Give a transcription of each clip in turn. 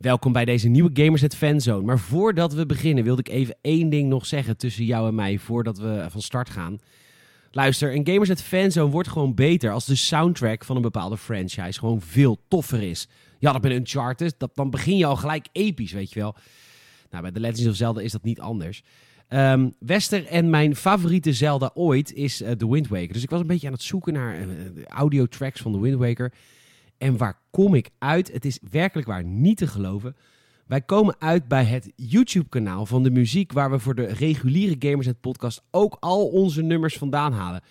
Welkom bij deze nieuwe Gamersnet Fanzone. Maar voordat we beginnen wilde ik even één ding nog zeggen tussen jou en mij voordat we van start gaan. Luister, een Gamersnet Fanzone wordt gewoon beter als de soundtrack van een bepaalde franchise gewoon veel toffer is. Ja, dat met Uncharted, dat, dan begin je al gelijk episch, weet je wel. Nou, bij The Legends of Zelda is dat niet anders. Ehm, Wester en mijn favoriete Zelda ooit is uh, The Wind Waker. Dus ik was een beetje aan het zoeken naar uh, audio tracks van The Wind Waker. En waar kom ik uit? Het is werkelijk waar niet te geloven. Wij komen uit bij het YouTube-kanaal van de muziek, waar we voor de reguliere Gamers het podcast ook al onze nummers vandaan halen.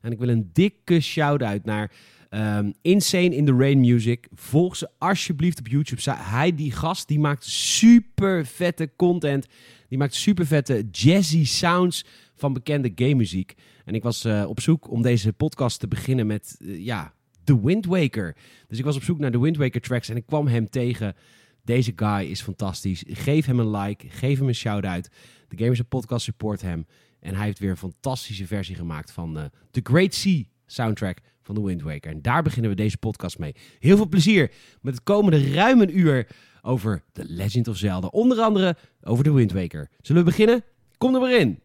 En ik wil een dikke shout-out naar um, Insane in the Rain Music. Volg ze alsjeblieft op YouTube. Hij, die gast, die maakt super vette content. Die maakt super vette jazzy sounds van bekende game muziek. En ik was uh, op zoek om deze podcast te beginnen met, uh, ja, The Wind Waker. Dus ik was op zoek naar de Wind Waker tracks en ik kwam hem tegen. Deze guy is fantastisch. Geef hem een like, geef hem een shout-out. De Gamers Podcast support hem. En hij heeft weer een fantastische versie gemaakt van uh, The Great Sea soundtrack van The Wind Waker. En daar beginnen we deze podcast mee. Heel veel plezier met het komende ruim een uur over The Legend of Zelda. Onder andere over The Wind Waker. Zullen we beginnen? Kom er maar in.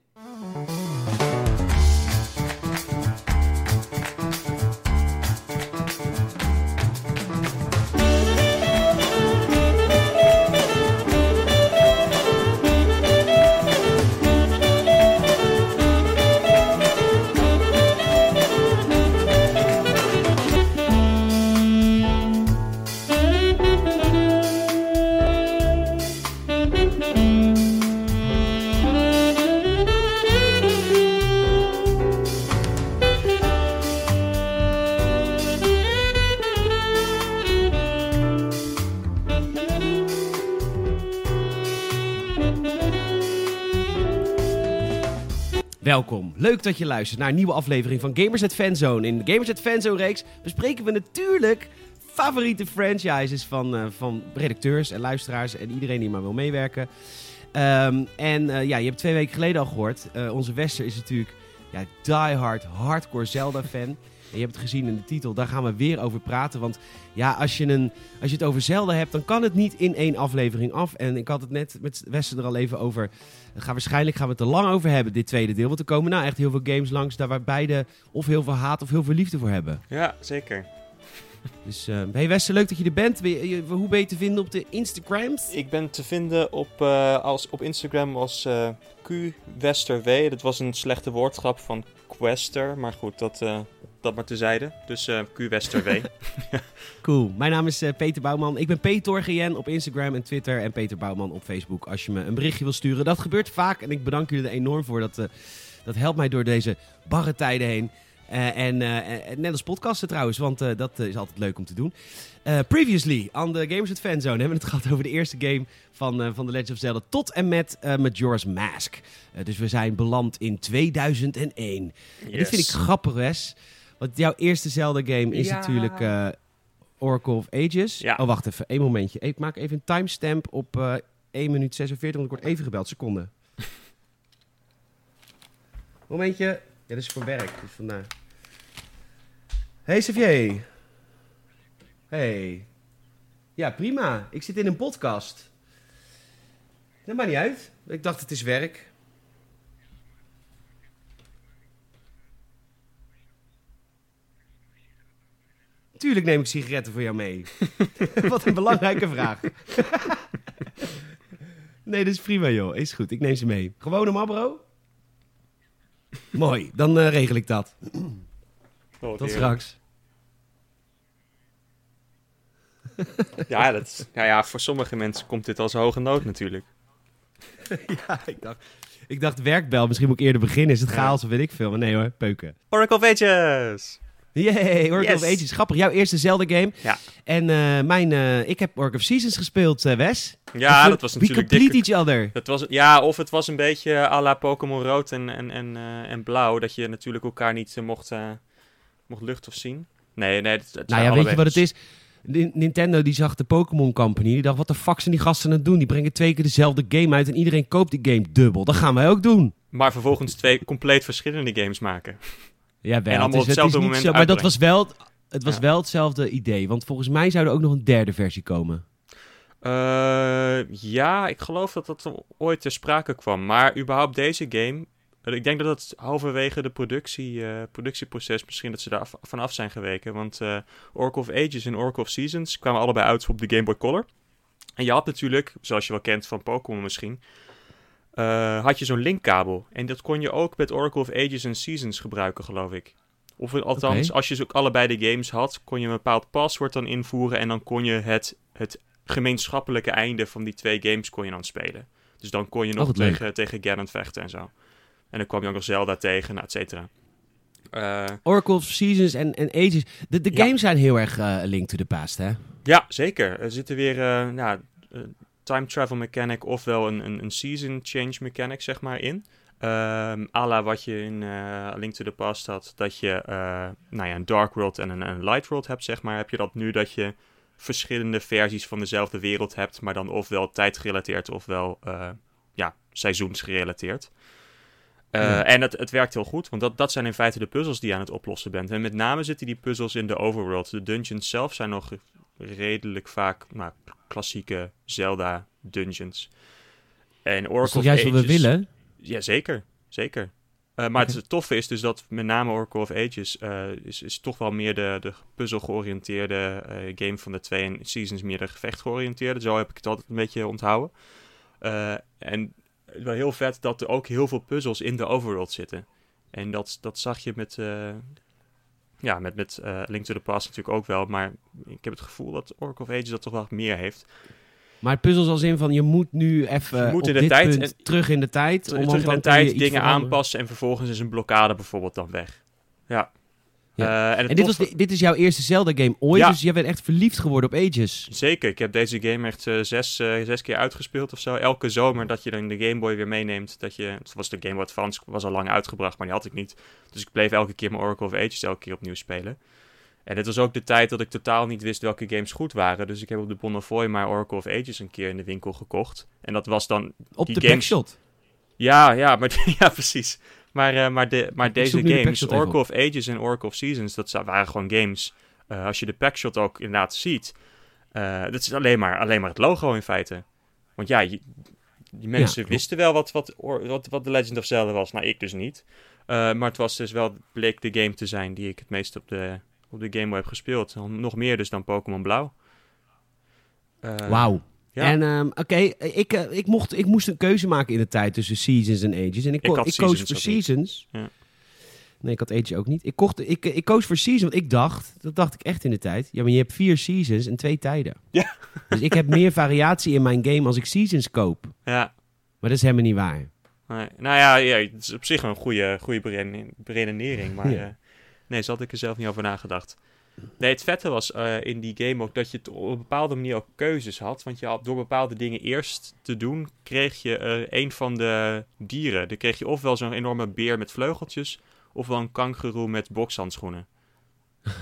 Welkom. Leuk dat je luistert naar een nieuwe aflevering van Gamersnet Fanzone. In de Gamersnet Fanzone reeks bespreken we natuurlijk favoriete franchises van, uh, van redacteurs en luisteraars en iedereen die maar wil meewerken. Um, en uh, ja, je hebt twee weken geleden al gehoord. Uh, onze Wester is natuurlijk ja, diehard, hardcore Zelda-fan. En je hebt het gezien in de titel, daar gaan we weer over praten. Want ja, als je, een, als je het over Zelda hebt, dan kan het niet in één aflevering af. En ik had het net met Westen er al even over. Gaan waarschijnlijk gaan we het er lang over hebben, dit tweede deel. Want er komen nou echt heel veel games langs daar waar beide of heel veel haat of heel veel liefde voor hebben. Ja, zeker. Dus uh, hey Westen, leuk dat je er bent. Hoe ben je te vinden op de Instagrams? Ik ben te vinden op, uh, als, op Instagram als uh, QWesterW. Dat was een slechte woordgrap van Quester, maar goed, dat, dat maar tezijde. Dus uh, Q cool. Mijn naam is uh, Peter Bouwman. Ik ben Peter GN op Instagram en Twitter. En Peter Bouwman op Facebook. Als je me een berichtje wil sturen. Dat gebeurt vaak. En ik bedank jullie er enorm voor. Dat, uh, dat helpt mij door deze barre tijden heen. en net als podcasten trouwens. Want dat is altijd leuk om te doen. previously, on the Gamers at Fanzone, hebben we het gehad over de eerste game van, van The Legend of Zelda. Tot en met Majora's Mask. dus we zijn beland in 2001. Yes. En dit vind ik grappig, Wes. Want jouw eerste Zelda-game is ja. natuurlijk uh, Oracle of Ages. Ja. Oh, wacht even. één momentje. Ik maak even een timestamp op uh, 1 minuut 46, want ik word even gebeld. Seconde. Momentje. Ja, dat is voor werk. Dus vandaar. Hey, Xavier. Hey. Ja, prima. Ik zit in een podcast. Dat maakt niet uit. Ik dacht, het is werk. Tuurlijk neem ik sigaretten voor jou mee. Wat een belangrijke vraag. nee, dat is prima joh. Is goed, ik neem ze mee. Gewone Marlboro? Mooi, dan uh, regel ik dat. Oh, Tot straks. ja, dat, ja, ja, voor sommige mensen komt dit als hoge nood natuurlijk. ja, ik dacht, ik dacht werkbel, misschien moet ik eerder beginnen. Is het chaos of weet ik veel? Maar nee hoor, peuken. Oracle Ages! Yay, yes. of Ages. Grappig, jouw eerste Zelda-game. Ja. En uh, mijn, uh, ik heb Oracle of Seasons gespeeld, uh, Wes. Ja, dus dat was natuurlijk... We complete each other. Dat was, ja, of het was een beetje à la Pokémon Rood en, en, en, en Blauw. Dat je natuurlijk elkaar niet mocht, mocht lucht of zien. Nee, nee. Het, het nou ja, weet je wat het is? Nintendo die zag de Pokémon Company. Die dacht, wat de fuck zijn die gasten aan het doen? Die brengen twee keer dezelfde game uit en iedereen koopt die game dubbel. Dat gaan wij ook doen. Maar vervolgens twee compleet verschillende games maken. Ja, wel. En allemaal het is, op hetzelfde het moment zo, Maar dat was wel, het was Ja. wel hetzelfde idee. Want volgens mij zou er ook nog een derde versie komen. Uh, ja, ik geloof dat dat ooit ter sprake kwam. Maar überhaupt deze game... Ik denk dat het halverwege de productie, uh, productieproces misschien dat ze daar vanaf zijn geweken. Want uh, Oracle of Ages en Oracle of Seasons kwamen allebei uit op de Game Boy Color. En je had natuurlijk, zoals je wel kent van Pokémon misschien, had je zo'n linkkabel. En dat kon je ook met Oracle of Ages en Seasons gebruiken, geloof ik. Of althans, als je ze ook allebei de games had, kon je een bepaald paswoord dan invoeren en dan kon je het, het gemeenschappelijke einde van die twee games kon je dan spelen. Dus dan kon je nog tegen, tegen Ganon vechten en zo. En dan kwam je ook nog Zelda tegen, nou, et cetera. Uh, Oracle of Seasons en, en Ages. De, de games zijn heel erg uh, Link to the Past, hè? Ja, zeker. Er zitten weer uh, nou, time travel mechanic ofwel een, een, een season change mechanic, zeg maar, in. Um, à la wat je in uh, Link to the Past had, dat je uh, nou ja, een Dark World en een, een, Light World hebt, zeg maar. Heb je dat nu dat je verschillende versies van dezelfde wereld hebt, maar dan ofwel tijdgerelateerd ofwel uh, ja, seizoensgerelateerd. Ja. En het, het werkt heel goed, want dat, dat zijn in feite de puzzels die je aan het oplossen bent. En met name zitten die puzzels in de overworld. De dungeons zelf zijn nog redelijk vaak nou, klassieke Zelda dungeons. En Oracle is juist wat we willen? Ja, zeker. Zeker. Uh, maar het toffe is dus dat met name Oracle of Ages uh, is, is toch wel meer de, de puzzel-georiënteerde uh, game van de twee. En Seasons meer de gevecht-georiënteerde. Zo heb ik het altijd een beetje onthouden. en wel heel vet dat er ook heel veel puzzels in de overworld zitten. En dat, dat zag je met, ja, met, met Link to the Past natuurlijk ook wel. Maar ik heb het gevoel dat Oracle of Ages dat toch wel meer heeft. Maar puzzels als in van je moet nu even je moet in de tijd en, terug in de tijd. Terug in de tijd dingen aanpassen en vervolgens is een blokkade bijvoorbeeld dan weg. Ja. Ja. Uh, en, en dit, was, dit is jouw eerste Zelda-game ooit, ja. dus jij bent echt verliefd geworden op Ages. Zeker, ik heb deze game echt uh, zes, uh, zes keer uitgespeeld of zo. Elke zomer dat je dan de Game Boy weer meeneemt. Dat je, het was de Game Boy Advance, was al lang uitgebracht, maar die had ik niet. Dus ik bleef elke keer mijn Oracle of Ages elke keer opnieuw spelen. En dit was ook de tijd dat ik totaal niet wist welke games goed waren. Dus ik heb op de Bonnefoy maar Oracle of Ages een keer in de winkel gekocht. En dat was dan... Op de games... Backshot? Ja, ja, maar, ja precies. Maar, uh, maar, de, maar deze games, Oracle of Ages en Oracle of Seasons, dat waren gewoon games. Uh, als je de packshot ook inderdaad ziet, uh, dat is alleen maar, alleen maar het logo in feite. Want ja, je, die mensen ja, wisten wel wat, wat, wat, wat The Legend of Zelda was. Nou, ik dus niet. maar het was dus wel, bleek de game te zijn die ik het meest op de, op de Game Boy heb gespeeld. Nog meer dus dan Pokémon Blauw. Wauw. Ja. En um, oké, ik, uh, ik, mocht, ik moest een keuze maken in de tijd tussen Seasons en Ages. En ik, ik, ik koos voor Seasons. Ja. Nee, ik had Ages ook niet. Ik, kocht, ik, ik koos voor Seasons, want ik dacht, dat dacht ik echt in de tijd. Ja, maar je hebt vier Seasons en twee tijden. Ja. Dus ik heb meer variatie in mijn game als ik Seasons koop. Ja. Maar dat is helemaal niet waar. Nee. Nou ja, ja, het is op zich een goede, goede beredenering, maar... Ja. Uh, Nee, zo had ik er zelf niet over nagedacht. Nee, het vette was uh, in die game ook dat je op een bepaalde manier ook keuzes had. Want je had door bepaalde dingen eerst te doen, kreeg je uh, een van de dieren. Dan kreeg je ofwel zo'n enorme beer met vleugeltjes, ofwel een kangeroe met bokshandschoenen. Oké.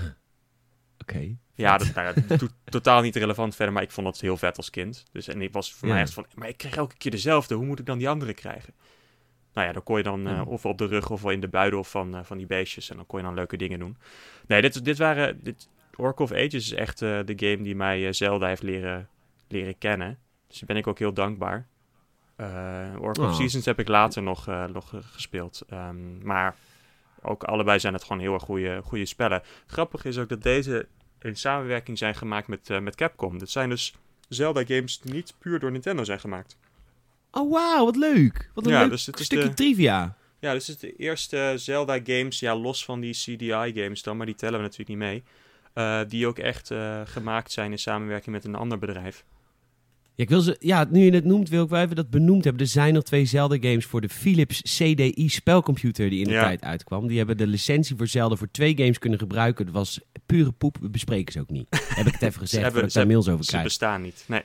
Okay, ja, dat, nou, dat doet totaal niet relevant verder, maar ik vond dat heel vet als kind. Dus en ik was voor ja. mij echt van, maar ik kreeg elke keer dezelfde, hoe moet ik dan die andere krijgen? Nou ja, dan kon je dan uh, of op de rug of in de buidel van, uh, van die beestjes. En dan kon je dan leuke dingen doen. Nee, dit, dit waren... Dit, Oracle of Ages is echt uh, de game die mij Zelda heeft leren, leren kennen. Dus daar ben ik ook heel dankbaar. Oracle oh. of Seasons heb ik later nog, nog gespeeld. Um, maar ook allebei zijn het gewoon heel erg goede, goede spellen. Grappig is ook dat deze in samenwerking zijn gemaakt met, met Capcom. Dat zijn dus Zelda games die niet puur door Nintendo zijn gemaakt. Oh, wauw, wat leuk. Wat een ja, leuk dus stukje trivia. Ja, dus het is de eerste Zelda-games, ja, los van die CDI-games dan, maar die tellen we natuurlijk niet mee. Uh, die ook echt uh, gemaakt zijn in samenwerking met een ander bedrijf. Ja, ik wil ze, ja, nu je het noemt, wil ik wel even dat benoemd hebben. Er zijn nog twee Zelda-games voor de Philips CDI spelcomputer die in de ja. tijd uitkwam. Die hebben de licentie voor Zelda voor twee games kunnen gebruiken. Dat was pure poep, we bespreken ze ook niet. Heb ik het even gezegd, hebben, daar mails over krijg. Ze bestaan niet, nee.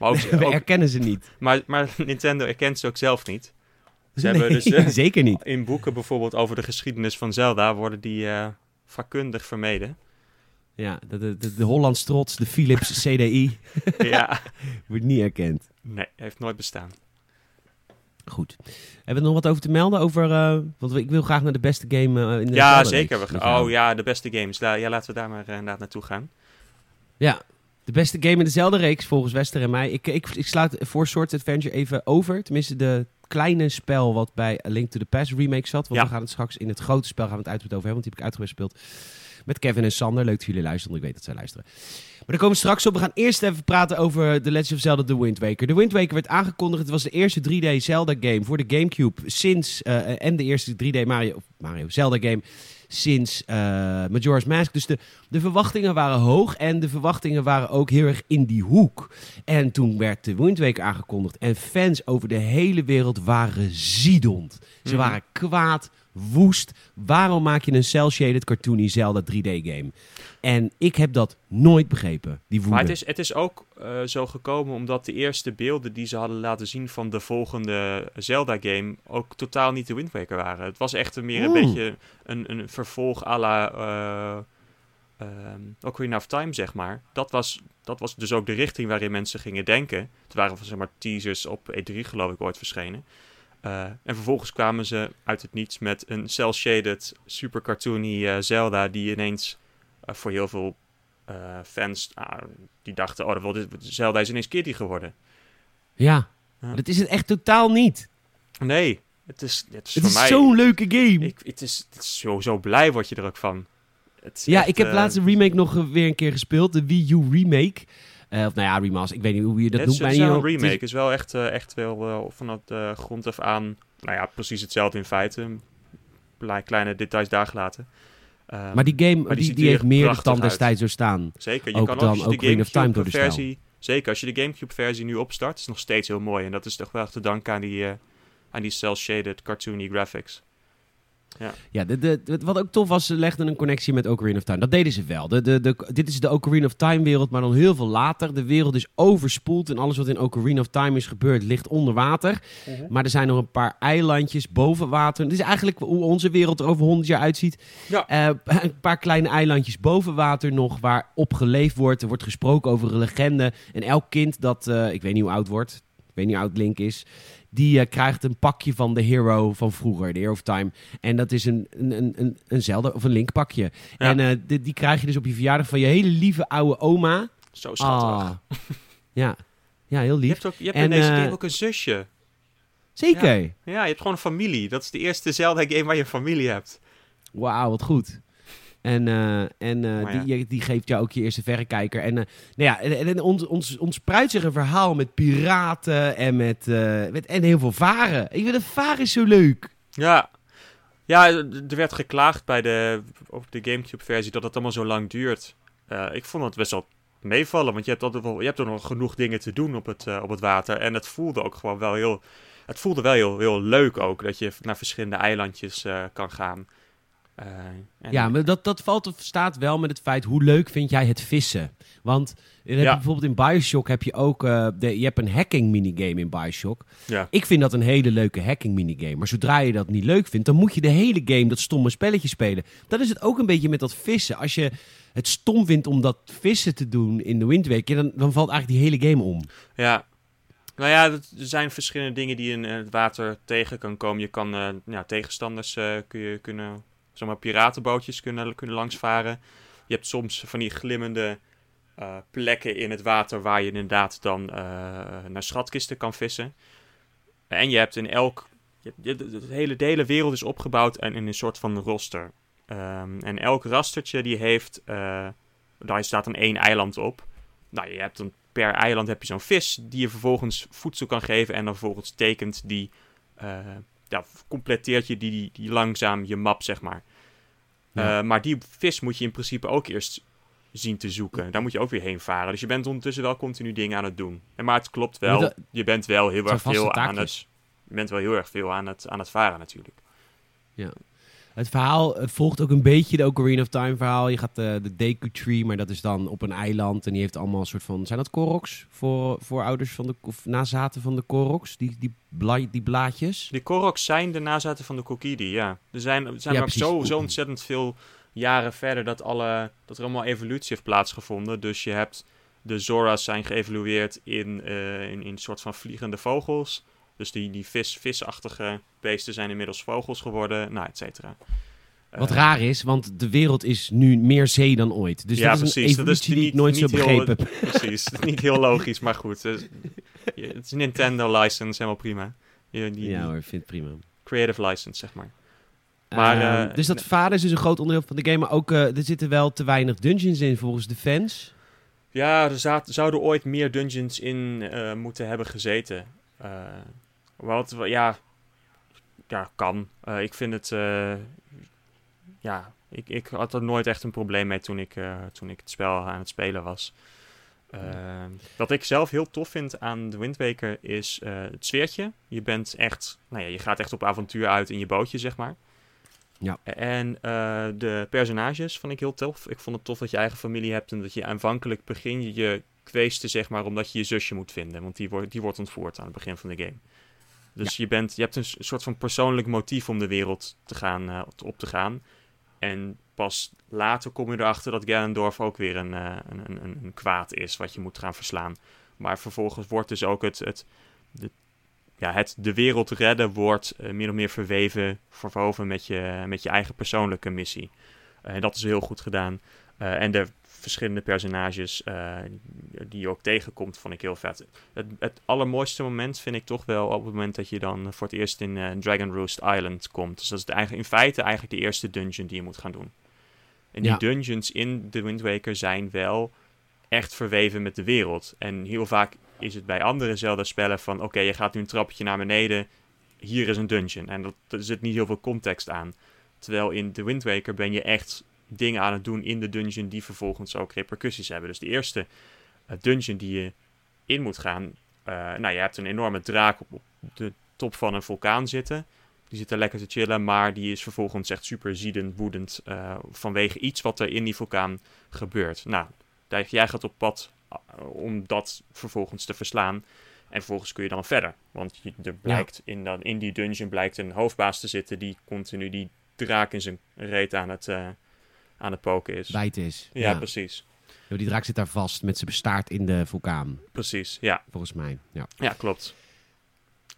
Maar ook, we erkennen ze niet. Maar, maar Nintendo erkent ze ook zelf niet. Ze nee, hebben dus, uh, zeker niet. In boeken bijvoorbeeld over de geschiedenis van Zelda worden die uh, vakkundig vermeden. Ja, de, de, de, Hollands trots, de Philips CDI. ja. Wordt niet erkend. Nee, heeft nooit bestaan. Goed. Hebben we nog wat over te melden? Over, uh, want ik wil graag naar de beste game in de Ja, zeker. We, oh ja, de beste games. ja, laten we daar maar inderdaad naartoe gaan. Ja, De beste game in dezelfde reeks, volgens Wester en mij. Ik, ik, ik sluit voor Sword Adventure even over. Tenminste, de kleine spel wat bij A Link to the Past remake zat. Want Ja. we gaan het straks in het grote spel gaan we het uitgebreid over hebben. Want die heb ik uitgebreid gespeeld met Kevin en Sander. Leuk dat jullie luisteren, want ik weet dat zij luisteren. Maar daar komen we straks op. We gaan eerst even praten over The Legend of Zelda The Wind Waker. The Wind Waker werd aangekondigd. Het was de eerste 3D Zelda game voor de Gamecube sinds... eh, en de eerste 3D Mario, Mario Zelda game sinds eh, Majora's Mask. Dus de, de verwachtingen waren hoog en de verwachtingen waren ook heel erg in die hoek. En toen werd de Wind Waker aangekondigd en fans over de hele wereld waren ziedend. Ze Mhm. waren kwaad, woest. Waarom maak je een cel-shaded cartoony Zelda 3D game? En ik heb dat nooit begrepen, die woede. Maar het is, het is ook eh, zo gekomen omdat de eerste beelden die ze hadden laten zien van de volgende Zelda-game ook totaal niet de Wind Waker waren. Het was echt meer een beetje een, een vervolg à la ehm, Ocarina of Time, zeg maar. Dat was, dat was dus ook de richting waarin mensen gingen denken. Het waren zeg maar, teasers op E3 geloof ik ooit verschenen. Eh, en vervolgens kwamen ze uit het niets met een cel-shaded, super cartoony eh, Zelda die ineens eh, voor heel veel fans ah, die dachten, oh, dat wil Zelda is ineens Kitty geworden. Ja, dat is het echt totaal niet. Nee, het is, het is Het is zo'n leuke game. ik, het, is, het is zo, zo blij word je er ook van. Ja, echt, ik heb laatst de remake nog weer een keer gespeeld. De Wii U remake. Eh, of nou ja, remaster. Ik weet niet hoe je dat noemt. het is een remake. is- Het is wel echt, eh, echt wel vanaf de grond af aan... Nou ja, precies hetzelfde in feite. Kleine details daar gelaten. Eh, Maar die game Maar die die, heeft meer uit. destijds zo staan. Zeker, je ook kan dan ook als je door de stijl. Gamecube-versie... Zeker, als je de Gamecube-versie nu opstart, is het nog steeds heel mooi. En dat is toch wel te danken aan die, eh, aan die cel-shaded, cartoony graphics. Ja, de, de, de- wat ook tof was, ze legden een connectie met Ocarina of Time. Dat deden ze wel. De, de, de, dit is de Ocarina of Time wereld, maar dan heel veel later. De wereld is overspoeld en alles wat in Ocarina of Time is gebeurd ligt onder water. Maar er zijn nog een paar eilandjes boven water. Het is eigenlijk hoe onze wereld er over 100 jaar uitziet. Ja. Eh, een paar kleine eilandjes boven water nog, waar op geleefd wordt. Er wordt gesproken over een legende. En elk kind dat, eh, ik weet niet hoe oud wordt, ik weet niet hoe oud Link is... Die eh, krijgt een pakje van de hero van vroeger, de Hero of Time. En dat is een, een, een, een, Zelda of een Link pakje. Ja. En eh, die, die krijg je dus op je verjaardag van je hele lieve oude oma. Zo schattig. Ah. Ja. ja, heel Je lief. hebt, ook, je hebt En, in deze eh, game ook een zusje. Zeker. Ja, je hebt gewoon een familie. Dat is de eerste Zelda-game waar je een familie hebt. Wauw, wat goed. En, eh, en eh, ja. die, die geeft jou ook je eerste verrekijker. En, eh, nou ja, en, ons, ons, zich een verhaal met piraten en met, met en heel veel varen. Ik vind het varen is zo leuk. Ja. Ja, er werd geklaagd bij de, op de Gamecube-versie dat het allemaal zo lang duurt. Ik vond het best wel meevallen, want je hebt, altijd wel, je hebt er nog genoeg dingen te doen op het, op het water. En het voelde ook gewoon wel heel... Het voelde wel heel, heel leuk ook, dat je naar verschillende eilandjes kan gaan. Eh, Ja, maar dat, dat valt of staat wel met het feit hoe leuk vind jij het vissen. Want dan heb je Ja. bijvoorbeeld in Bioshock heb je ook eh, de, je hebt een hacking minigame in Bioshock. Ja. Ik vind dat een hele leuke hacking minigame. Maar zodra je dat niet leuk vindt, dan moet je de hele game dat stomme spelletje spelen. Dat is het ook een beetje met dat vissen. Als je het stom vindt om dat vissen te doen in de Wind Waker, dan, dan valt eigenlijk die hele game om. Ja. Nou ja, er zijn verschillende dingen die je in eh, het water tegen kan komen. Je kan eh, ja, tegenstanders eh, kun je, kunnen, zeg maar, piratenbootjes kunnen, kunnen langsvaren. Je hebt soms van die glimmende eh, plekken in het water waar je inderdaad dan eh, naar schatkisten kan vissen. En je hebt in elk... de, hele, de hele wereld is opgebouwd en in een soort van roster. Ehm, en elk rastertje die heeft... eh, daar staat dan één eiland op. Nou, je hebt dan per eiland heb je zo'n vis die je vervolgens voedsel kan geven en dan vervolgens tekent die, ja, completeert je die, die langzaam je map, zeg maar. Ja. Eh, maar die vis moet je in principe ook eerst zien te zoeken. Daar moet je ook weer heen varen. Dus je bent ondertussen wel continu dingen aan het doen. En maar het klopt wel, dat- je bent wel heel erg veel aan het... Je bent wel heel erg veel aan het, aan het varen natuurlijk. Het verhaal volgt ook een beetje de Ocarina of Time verhaal. Je gaat eh, de Deku Tree, maar dat is dan op een eiland. En die heeft allemaal een soort van... Zijn dat Koroks? Voor, voor ouders van de... Of nazaten van de Koroks? Die, die, bla, die blaadjes? Die Koroks zijn de nazaten van de Kokiri, ja. Er zijn, er zijn Ja, maar zo, zo ontzettend veel jaren verder dat, alle, dat er allemaal evolutie heeft plaatsgevonden. Dus je hebt de Zora's zijn geëvolueerd in, eh, in, in een soort van vliegende vogels. Dus die, die vis, visachtige beesten zijn inmiddels vogels geworden, nou, et cetera. Wat Eh, raar is, want de wereld is nu meer zee dan ooit. Dus Ja, dat is een precies. Dat is die ik niet- nooit zo niet begrepen. Precies, niet heel logisch, maar goed. Dus, het is een Nintendo license, helemaal prima. Je, die, Ja hoor, ik vind prima. creative license, zeg maar. Maar, Ehm, eh, dus dat vader is dus een groot onderdeel van de game. Maar ook, eh, er zitten wel te weinig dungeons in volgens de fans. Ja, er zouden ooit meer dungeons in moeten hebben gezeten. Wat, wa- ja, ja, kan. Eh, ik vind het, eh, ja, ik, ik had er nooit echt een probleem mee toen ik, eh, toen ik het spel aan het spelen was. Eh, wat ik zelf heel tof vind aan de Wind Waker is het sfeertje. Je bent echt, nou ja, je gaat echt op avontuur uit in je bootje, zeg maar. Ja. En de personages vond ik heel tof. Ik vond het tof dat je eigen familie hebt en dat je aanvankelijk begin je je kweesten, zeg maar, omdat je je zusje moet vinden. Want die, wordt die wordt ontvoerd aan het begin van de game. Dus je, bent, je hebt een soort van persoonlijk motief om de wereld te gaan, eh, op te gaan. En pas later kom je erachter dat Ganondorf ook weer een, eh, een, een, een, een kwaad is wat je moet gaan verslaan. Maar vervolgens wordt dus ook het, het, de, ja, het de wereld redden wordt eh, meer of meer verweven, verwoven met je, met je eigen persoonlijke missie. En dat is heel goed gedaan. En de verschillende personages eh, die je ook tegenkomt, vond ik heel vet. Het, het allermooiste moment vind ik toch wel op het moment dat je dan voor het eerst in eh, Dragon Roost Island komt. Dus dat is de eigen, in feite eigenlijk de eerste dungeon die je moet gaan doen. En die Ja. dungeons in de Wind Waker zijn wel echt verweven met de wereld. En heel vaak is het bij andere Zelda-spellen van... oké, je gaat nu een trappetje naar beneden, hier is een dungeon. En dat, er zit niet heel veel context aan. Terwijl in de Wind Waker ben je echt dingen aan het doen in de dungeon... die vervolgens ook repercussies hebben. Dus de eerste eh, dungeon die je in moet gaan... eh, nou, je hebt een enorme draak op, de top van een vulkaan zitten... Die zit er lekker te chillen, maar die is vervolgens echt super ziedend, woedend eh, vanwege iets wat er in die vulkaan gebeurt. Nou, daar- jij gaat op pad om dat vervolgens te verslaan. En vervolgens kun je dan verder. Want je, er blijkt in, dan, in die dungeon blijkt een hoofdbaas te zitten die continu die draak in zijn reet aan het, aan het poken is. Bijt is. ja, precies. Ja, Die draak zit daar vast met zijn staart in de vulkaan, Precies, ja. volgens mij. Ja. Ja, klopt.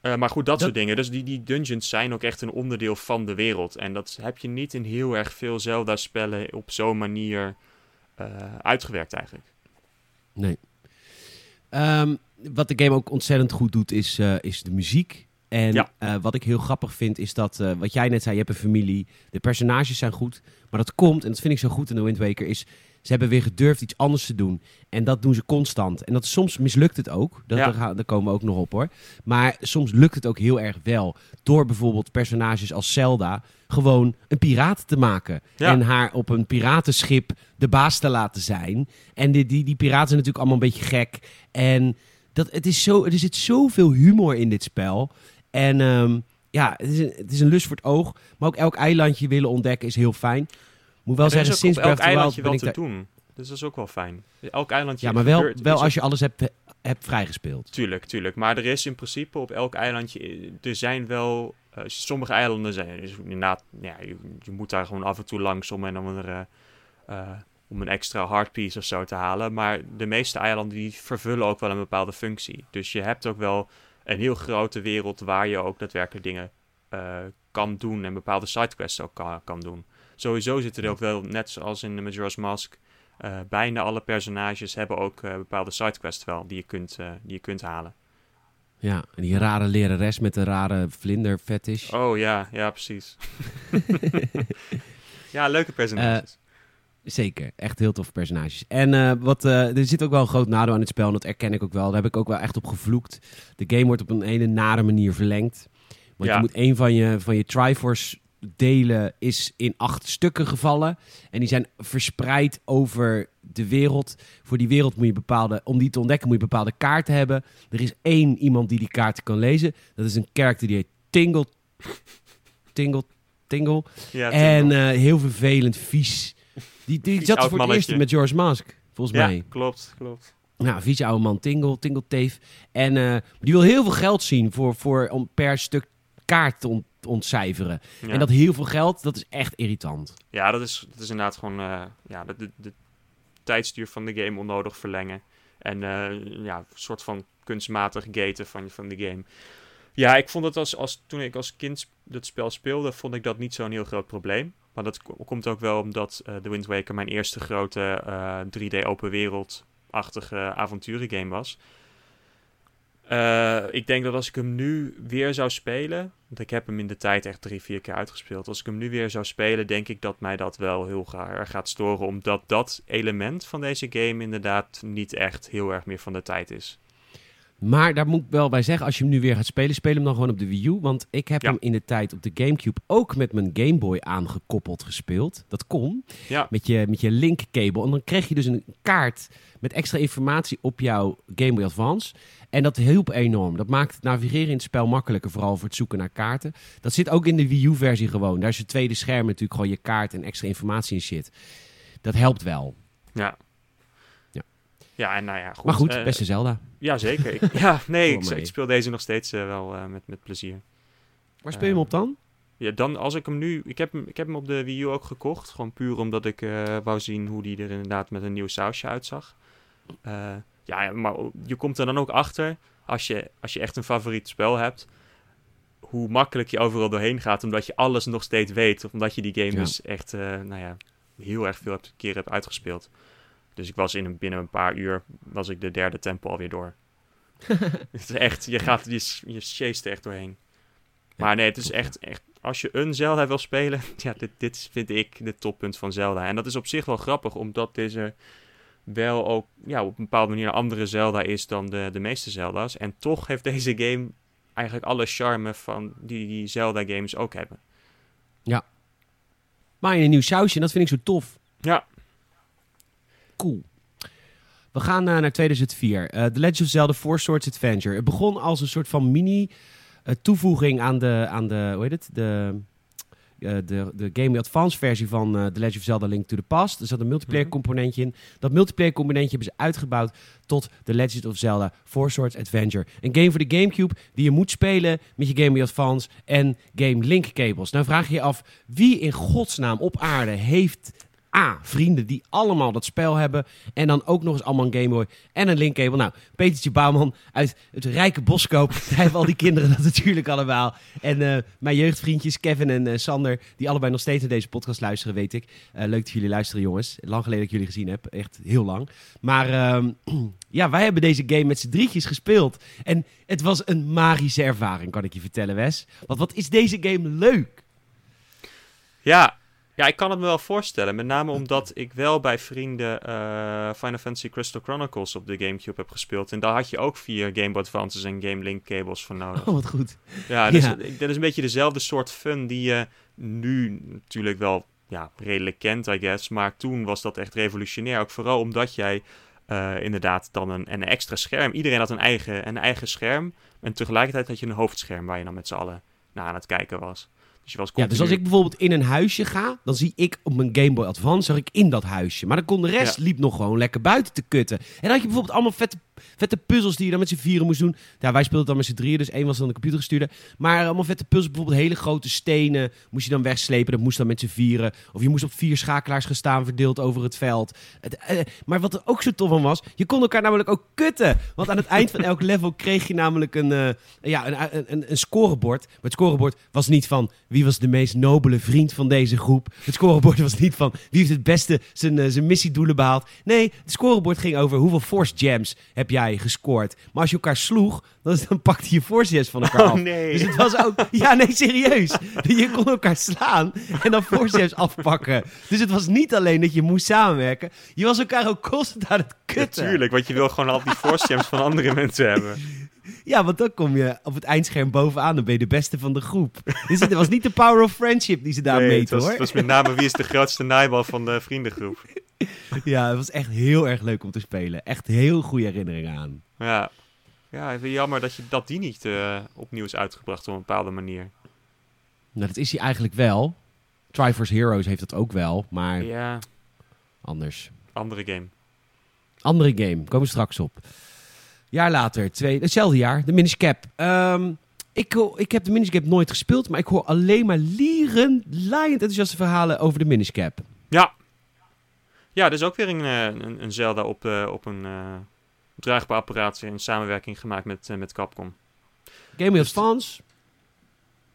Eh, maar goed, dat, Dat- soort dingen. Dus die, die dungeons zijn ook echt een onderdeel van de wereld. En dat heb je niet in heel erg veel Zelda-spellen op zo'n manier eh, uitgewerkt eigenlijk. Nee. Ehm, wat de game ook ontzettend goed doet, is, eh, is de muziek. En Ja. eh, wat ik heel grappig vind, is dat, eh, wat jij net zei, je hebt een familie. De personages zijn goed. Maar dat komt, en dat vind ik zo goed in de Wind Waker, is ze hebben weer gedurfd iets anders te doen. En dat doen ze constant. En dat soms mislukt het ook. Dat, Ja. daar, komen we ook nog op hoor. Maar soms lukt het ook heel erg wel. Door bijvoorbeeld personages als Zelda gewoon een piraat te maken. Ja. En haar op een piratenschip de baas te laten zijn. En die, die, die piraten zijn natuurlijk allemaal een beetje gek. En dat, het is zo, er zit zoveel humor in dit spel. En ehm, ja, het is, een, het is een lust voor het oog. Maar ook elk eilandje willen ontdekken is heel fijn. Moet wel En er zeggen, sinds elk eilandje ben wel ik te daar... doen. Dus dat is ook wel fijn. Elk eilandje Ja, maar wel, gebeurt- wel als je alles hebt, hebt vrijgespeeld. Tuurlijk, tuurlijk. Maar er is in principe op elk eilandje... eh, Er zijn wel... eh, sommige eilanden zijn... Dus inderdaad, ja, je, je moet daar gewoon af en toe langs om een, om eh, om een extra hardpiece of zo te halen. Maar de meeste eilanden die vervullen ook wel een bepaalde functie. Dus je hebt ook wel een heel grote wereld waar je ook daadwerkelijk dingen eh, kan doen. En bepaalde sidequests ook kan, kan doen. Sowieso zitten er ook wel, net zoals in Majora's Mask... eh, bijna alle personages hebben ook eh, bepaalde sidequests wel die je kunt, die je kunt halen. Ja, en die rare lerares met de rare vlinder fetish. Oh ja, ja, precies. ja, leuke personages. Zeker, echt heel toffe personages. En eh, wat, eh, er zit ook wel een groot nadeel aan het spel, en dat erken ik ook wel. Daar heb ik ook wel echt op gevloekt. De game wordt op een hele nare manier verlengd. Want Ja. je moet een van je, van je Triforce delen is in acht stukken gevallen. En die zijn verspreid over de wereld. Voor die wereld moet je bepaalde, om die te ontdekken moet je bepaalde kaarten hebben. Er is één iemand die die kaarten kan lezen. Dat is een karakter die heet Tingle. Tingle, Tingle. ja, En eh, heel vervelend, vies. Die, die zat er voor het eerst met George Mask, volgens ja, mij. klopt, klopt. Nou, vieze oude man, Tingle, Tingle Teef. En eh, die wil heel veel geld zien voor, voor, om per stuk kaart te ont- ontcijferen. Ja, En dat heel veel geld, dat is echt irritant. ja dat, is, dat is inderdaad gewoon eh, ja, de, de, de tijdsduur van de game onnodig verlengen. En eh, ja, een soort van kunstmatig gaten van, van de game. Ja, ik vond het als, als toen ik als kind dat spel speelde, vond ik dat niet zo'n heel groot probleem. Maar dat komt ook wel omdat uh, The Wind Waker mijn eerste grote 3D open wereld-achtige avonturengame was. Uh, ik denk dat als ik hem nu weer zou spelen, want ik heb hem in de tijd echt drie, vier keer uitgespeeld. Als ik hem nu weer zou spelen, denk ik dat mij dat wel heel erg gaat storen, omdat dat element van deze game inderdaad niet echt heel erg meer van de tijd is. Maar daar moet ik wel bij zeggen, als je hem nu weer gaat spelen, speel hem dan gewoon op de Wii U. Want ik heb hem in de tijd op de Gamecube ook met mijn Game Boy aangekoppeld gespeeld. Dat kon. Ja. Met je, met je link-cable. En dan kreeg je dus een kaart met extra informatie op jouw Game Boy Advance. En dat hielp enorm. Dat maakt het navigeren in het spel makkelijker, vooral voor het zoeken naar kaarten. Dat zit ook in de Wii U-versie gewoon. Daar is het tweede scherm natuurlijk gewoon je kaart en extra informatie in shit. Dat helpt wel. Ja. Ja, en nou ja, goed. Maar goed, uh, beste Zelda. Ja, zeker. Ik, ja, nee, ik, ik, speel deze nog steeds uh, wel uh, met, met plezier. Waar speel je hem op dan? Ja, dan als ik hem nu... Ik heb hem, ik heb hem op de Wii U ook gekocht. Gewoon puur omdat ik wou zien hoe die er inderdaad met een nieuw sausje uitzag. ja, maar je komt er dan ook achter, als je, als je echt een favoriet spel hebt, hoe makkelijk je overal doorheen gaat, omdat je alles nog steeds weet. Of omdat je die game Ja. dus echt, nou ja, heel erg veel hebt, keer hebt uitgespeeld. Dus ik was in een, binnen een paar uur, was ik de derde tempel alweer door. het is echt, je gaat, je, je chased er echt doorheen. Maar nee, het is echt, echt, als je een Zelda wil spelen, ja, dit, dit vind ik het toppunt van Zelda. En dat is op zich wel grappig, omdat deze wel ook ja, op een bepaalde manier een andere Zelda is dan de, de meeste Zelda's. En toch heeft deze game eigenlijk alle charme van die, die Zelda-games ook hebben. Maar in een nieuw sausje, en dat vind ik zo tof. Ja, Cool. We gaan eh, naar 2004. Eh The Legend of Zelda Four Swords Adventure. Het begon als een soort van mini eh, toevoeging aan de, aan de, hoe heet het? De, de, de Game Boy Advance versie van The Legend of Zelda Link to the Past. Er zat een multiplayer Mhm. componentje in. Dat multiplayer componentje hebben ze uitgebouwd tot The Legend of Zelda Four Swords Adventure. Een game voor de Gamecube die je moet spelen met je Game Boy Advance en Game Link cables. Nou vraag je je af, wie in godsnaam op aarde heeft A, vrienden die allemaal dat spel hebben. En dan ook nog eens allemaal een Game Boy en een linkkabel. Nou, Petertje Bouwman uit het rijke Boskoop. Hij hebben al die kinderen dat natuurlijk allemaal. En eh, mijn jeugdvriendjes Kevin en eh, Sander, die allebei nog steeds naar deze podcast luisteren, weet ik. Eh, leuk dat jullie luisteren, jongens. Lang geleden dat ik jullie gezien heb. Echt heel lang. Maar ehm, ja, wij hebben deze game met z'n drietjes gespeeld. En het was een magische ervaring, kan ik je vertellen, Wes. Want wat is deze game leuk? ja, ja, ik kan het me wel voorstellen. Met name omdat ik wel bij vrienden eh, Final Fantasy Crystal Chronicles op de Gamecube heb gespeeld. En daar had je ook vier Game Boy Advances en Game Link cables voor nodig. Oh, wat goed. Ja, dus Ja. ik- dat is een beetje dezelfde soort fun die je nu natuurlijk wel ja, redelijk kent, I guess. Maar toen was dat echt revolutionair. Ook vooral omdat jij eh, inderdaad dan een, een extra scherm... Iedereen had een eigen, een eigen scherm. En tegelijkertijd had je een hoofdscherm waar je dan met z'n allen naar aan het kijken was. Dus je was Ja, dus als ik bijvoorbeeld in een huisje ga, dan zie ik op mijn Game Boy Advance zag ik in dat huisje. Maar dan kon de rest Ja. liep nog gewoon lekker buiten te kutten. En dan had je bijvoorbeeld allemaal vette, vette puzzels die je dan met z'n vieren moest doen. Ja, wij speelden dan met z'n drieën, dus één was dan de computer gestuurde. Maar allemaal vette puzzels, bijvoorbeeld hele grote stenen moest je dan wegslepen. Dat moest dan met z'n vieren. Of je moest op vier schakelaars gaan staan, verdeeld over het veld. Het, eh, maar wat er ook zo tof van was, je kon elkaar namelijk ook kutten. Want aan het eind van elk level kreeg je namelijk een, eh, ja, een, een, een, een scorebord. Maar het scorebord was niet van wie was de meest nobele vriend van deze groep. Het scorebord was niet van wie heeft het beste zijn, eh, zijn missiedoelen behaald. Nee, het scorebord ging over hoeveel force gems heb jij gescoord. Maar als je elkaar sloeg, dan, dan pakte je force gems van elkaar Oh af. nee. Dus het was ook... Ja, nee, serieus. Je kon elkaar slaan en dan force gems afpakken. Dus het was niet alleen dat je moest samenwerken. Je was elkaar ook constant aan het kutten. Natuurlijk, want je wil gewoon al die force gems van andere mensen hebben. Ja, want dan kom je op het eindscherm bovenaan. Dan ben je de beste van de groep. Dus het was niet de power of friendship die ze daar Nee, het meten, was, hoor. het was met name wie is de grootste naaibal van de vriendengroep. Ja, het was echt heel erg leuk om te spelen. Echt heel goede herinneringen aan. Ja, ja even jammer dat, je, dat die niet eh, opnieuw is uitgebracht op een bepaalde manier. Nou, dat is hij eigenlijk wel. Triforce Heroes heeft dat ook wel, maar Ja, anders. andere game. Andere game, komen we straks op. Jaar later, twee, hetzelfde jaar, de Minish Cap. Ehm, ik, ik heb de Minish Cap nooit gespeeld, maar ik hoor alleen maar lieren, laaiend enthousiaste verhalen over de Minish Cap. Ja. Ja, er is ook weer een, eh, een, een Zelda op, eh, op een eh, draagbaar apparaat in samenwerking gemaakt met, met Capcom. Game of Advance.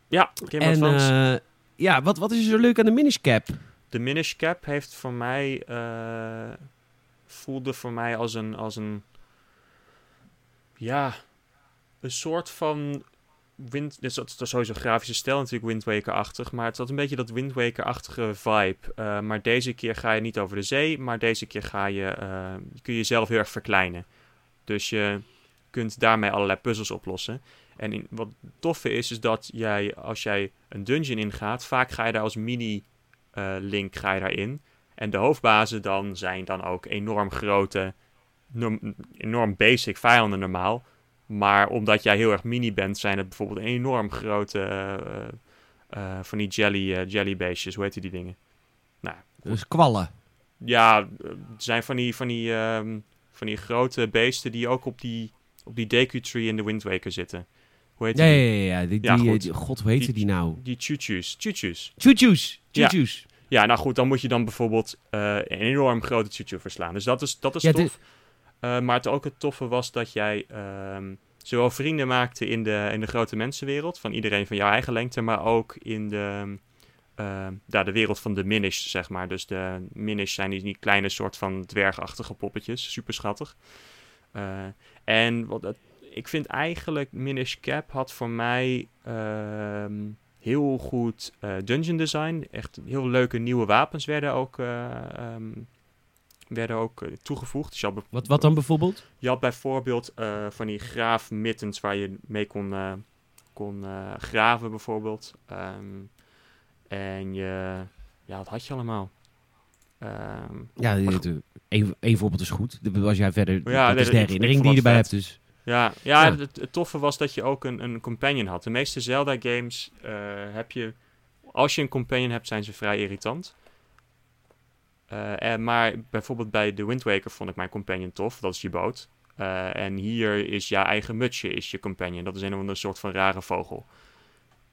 Ja, Game of En Advance. ja, wat, wat is er zo leuk aan de Minish Cap? De Minish Cap heeft voor mij... voelde voor mij als een... Als een ja, een soort van... Wind, dit is, sowieso grafische stijl natuurlijk Wind Waker-achtig. Maar het had een beetje dat Wind Waker-achtige vibe. Eh, maar deze keer ga je niet over de zee. Maar deze keer ga je, eh, kun je jezelf heel erg verkleinen. Dus je kunt daarmee allerlei puzzels oplossen. En wat toffe is, is dat jij, als jij een dungeon ingaat, vaak ga je daar als mini-link je daarin. En de hoofdbazen dan zijn dan ook enorm grote, enorm basic vijanden normaal. Maar omdat jij heel erg mini bent, zijn het bijvoorbeeld enorm grote eh, eh, van die jelly, eh, jellybeestjes. Hoe heet die dingen? Nou, Dus kwallen. ja, eh, het zijn van die, van die, ehm, van die grote beesten die ook op die, op die Deku Tree in de Wind Waker zitten. Hoe heet Ja, ja, die? ja. ja. Die, Ja, die, God, hoe heette Die- nou? Die chuchus. Chuchus. Choo-choos. Ja. Choo-choos. Ja, nou goed, dan moet je dan bijvoorbeeld eh, een enorm grote chuchu verslaan. Dus dat is, dat is Ja, tof. Eh, maar het ook het toffe was dat jij ehm, zowel vrienden maakte in de, in de grote mensenwereld, van iedereen van jouw eigen lengte, maar ook in de, ja, de wereld van de Minish, zeg maar. Dus de Minish zijn die, die kleine soort van dwergachtige poppetjes, super schattig. Eh, en wat ik vind eigenlijk Minish Cap had voor mij ehm, heel goed eh, dungeon design. Echt heel leuke nieuwe wapens werden ook, werden ook eh, toegevoegd. Dus Wat, wat dan bijvoorbeeld? je had bijvoorbeeld eh, van die graafmittens waar je mee kon, eh, kon graven bijvoorbeeld. Ehm, en je... Ja, wat had je allemaal? Ehm, Ja, één één voorbeeld is goed. Als jij verder... Ja, dat nee, is de herinnering die je erbij vet. hebt, dus... Ja, ja, Ja. Het, het toffe was dat je ook een, een companion had. De meeste Zelda-games heb je... Als je een companion hebt, zijn ze vrij irritant. Eh, en, maar bijvoorbeeld bij The Wind Waker vond ik mijn companion tof. Dat is je boot. Eh, en hier is je eigen mutsje is je companion. Dat is een of andere soort van rare vogel.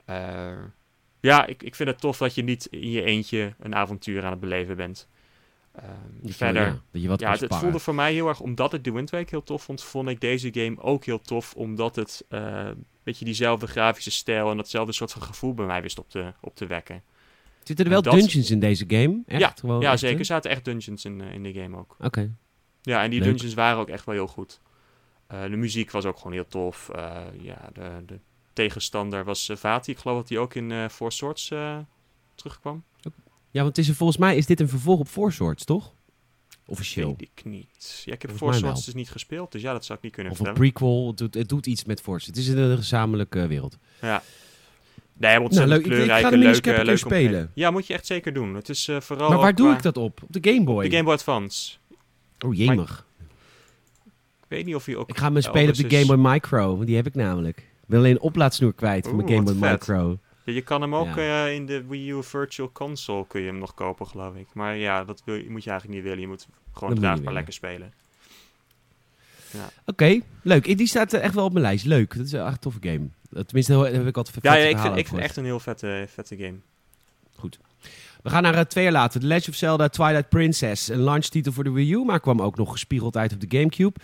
Eh, ja, ik, ik vind het tof dat je niet in je eentje een avontuur aan het beleven bent. Ehm, verder... ja, dat je wat Ja, het, het voelde voor mij heel erg, omdat ik The Wind Waker heel tof vond, vond ik deze game ook heel tof, omdat het een beetje diezelfde grafische stijl en datzelfde soort van gevoel bij mij wist op te, op te wekken. Zitten er wel dat- dungeons in deze game? Echt? Ja, Gewoon ja, echt, zeker. Er zaten echt dungeons in, eh, in de game ook. Oké. Ja, en die Leuk. dungeons waren ook echt wel heel goed. Eh, de muziek was ook gewoon heel tof. Eh, ja, de, de tegenstander was uh, Vati. Ik geloof dat hij ook in Four Swords terugkwam. Ja, want is, een- volgens mij is dit een vervolg op Four Swords, toch? Officieel. Weet ik niet. Ja, ik heb Four Swords dus niet gespeeld, dus ja, dat zou ik niet kunnen Of een vertellen. prequel. Het doet, het doet iets met Force. Het is in een gezamenlijke wereld. Ja. Nee, ontzettend leuk. Ik- ik ga kleurrijke, leuke, leuke spelen. Ja, moet je echt zeker doen. Het is eh, vooral maar waar doe qua- ik dat op? Op de Game Boy? De Game Boy Advance. Oh, jemig. Ik weet niet of je ook... Ik ga me spelen op de Game Boy Micro. Want die heb ik namelijk. Ik ben alleen een oplaadsnoer kwijt van mijn Game Boy vet. Micro. Ja, je kan hem ook Ja. eh, in de Wii U Virtual Console kun je hem nog kopen, geloof ik. Maar ja, dat wil, je- moet je eigenlijk niet willen. Je moet gewoon willen. lekker spelen. Oké, leuk. Die staat echt wel op mijn lijst. Leuk. Dat is echt een toffe game. Tenminste, daar heb ik altijd Ja, vette ja ik, vind, ik vind echt een heel vette, vette game. We gaan naar eh, twee jaar later. The Legend of Zelda Twilight Princess. Een launchtitel voor de Wii U, maar kwam ook nog gespiegeld uit op de Gamecube.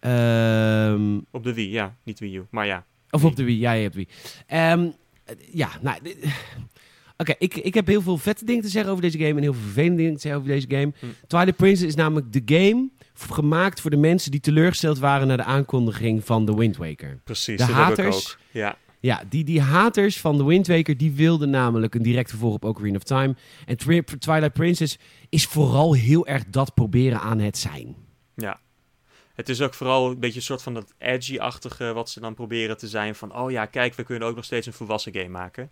Ehm, Op de Wii, ja. Niet Wii U, maar ja. of op de Wii. Ja, je hebt Wii. Ehm, eh, ja, nou... Oké, ik, ik heb heel veel vette dingen te zeggen over deze game en heel veel vervelende dingen te zeggen over deze game. Hm. Twilight Princess is namelijk de game gemaakt voor de mensen die teleurgesteld waren naar de aankondiging van The Wind Waker. Precies, De dat haters. ook. Ja, Ja, die, die haters van The Wind Waker, die wilden namelijk een direct vervolg op Ocarina of Time. En Twilight Princess is vooral heel erg dat proberen aan het zijn. ja. Het is ook vooral een beetje een soort van dat edgy-achtige wat ze dan proberen te zijn. Van, oh ja, kijk, we kunnen ook nog steeds een volwassen game maken.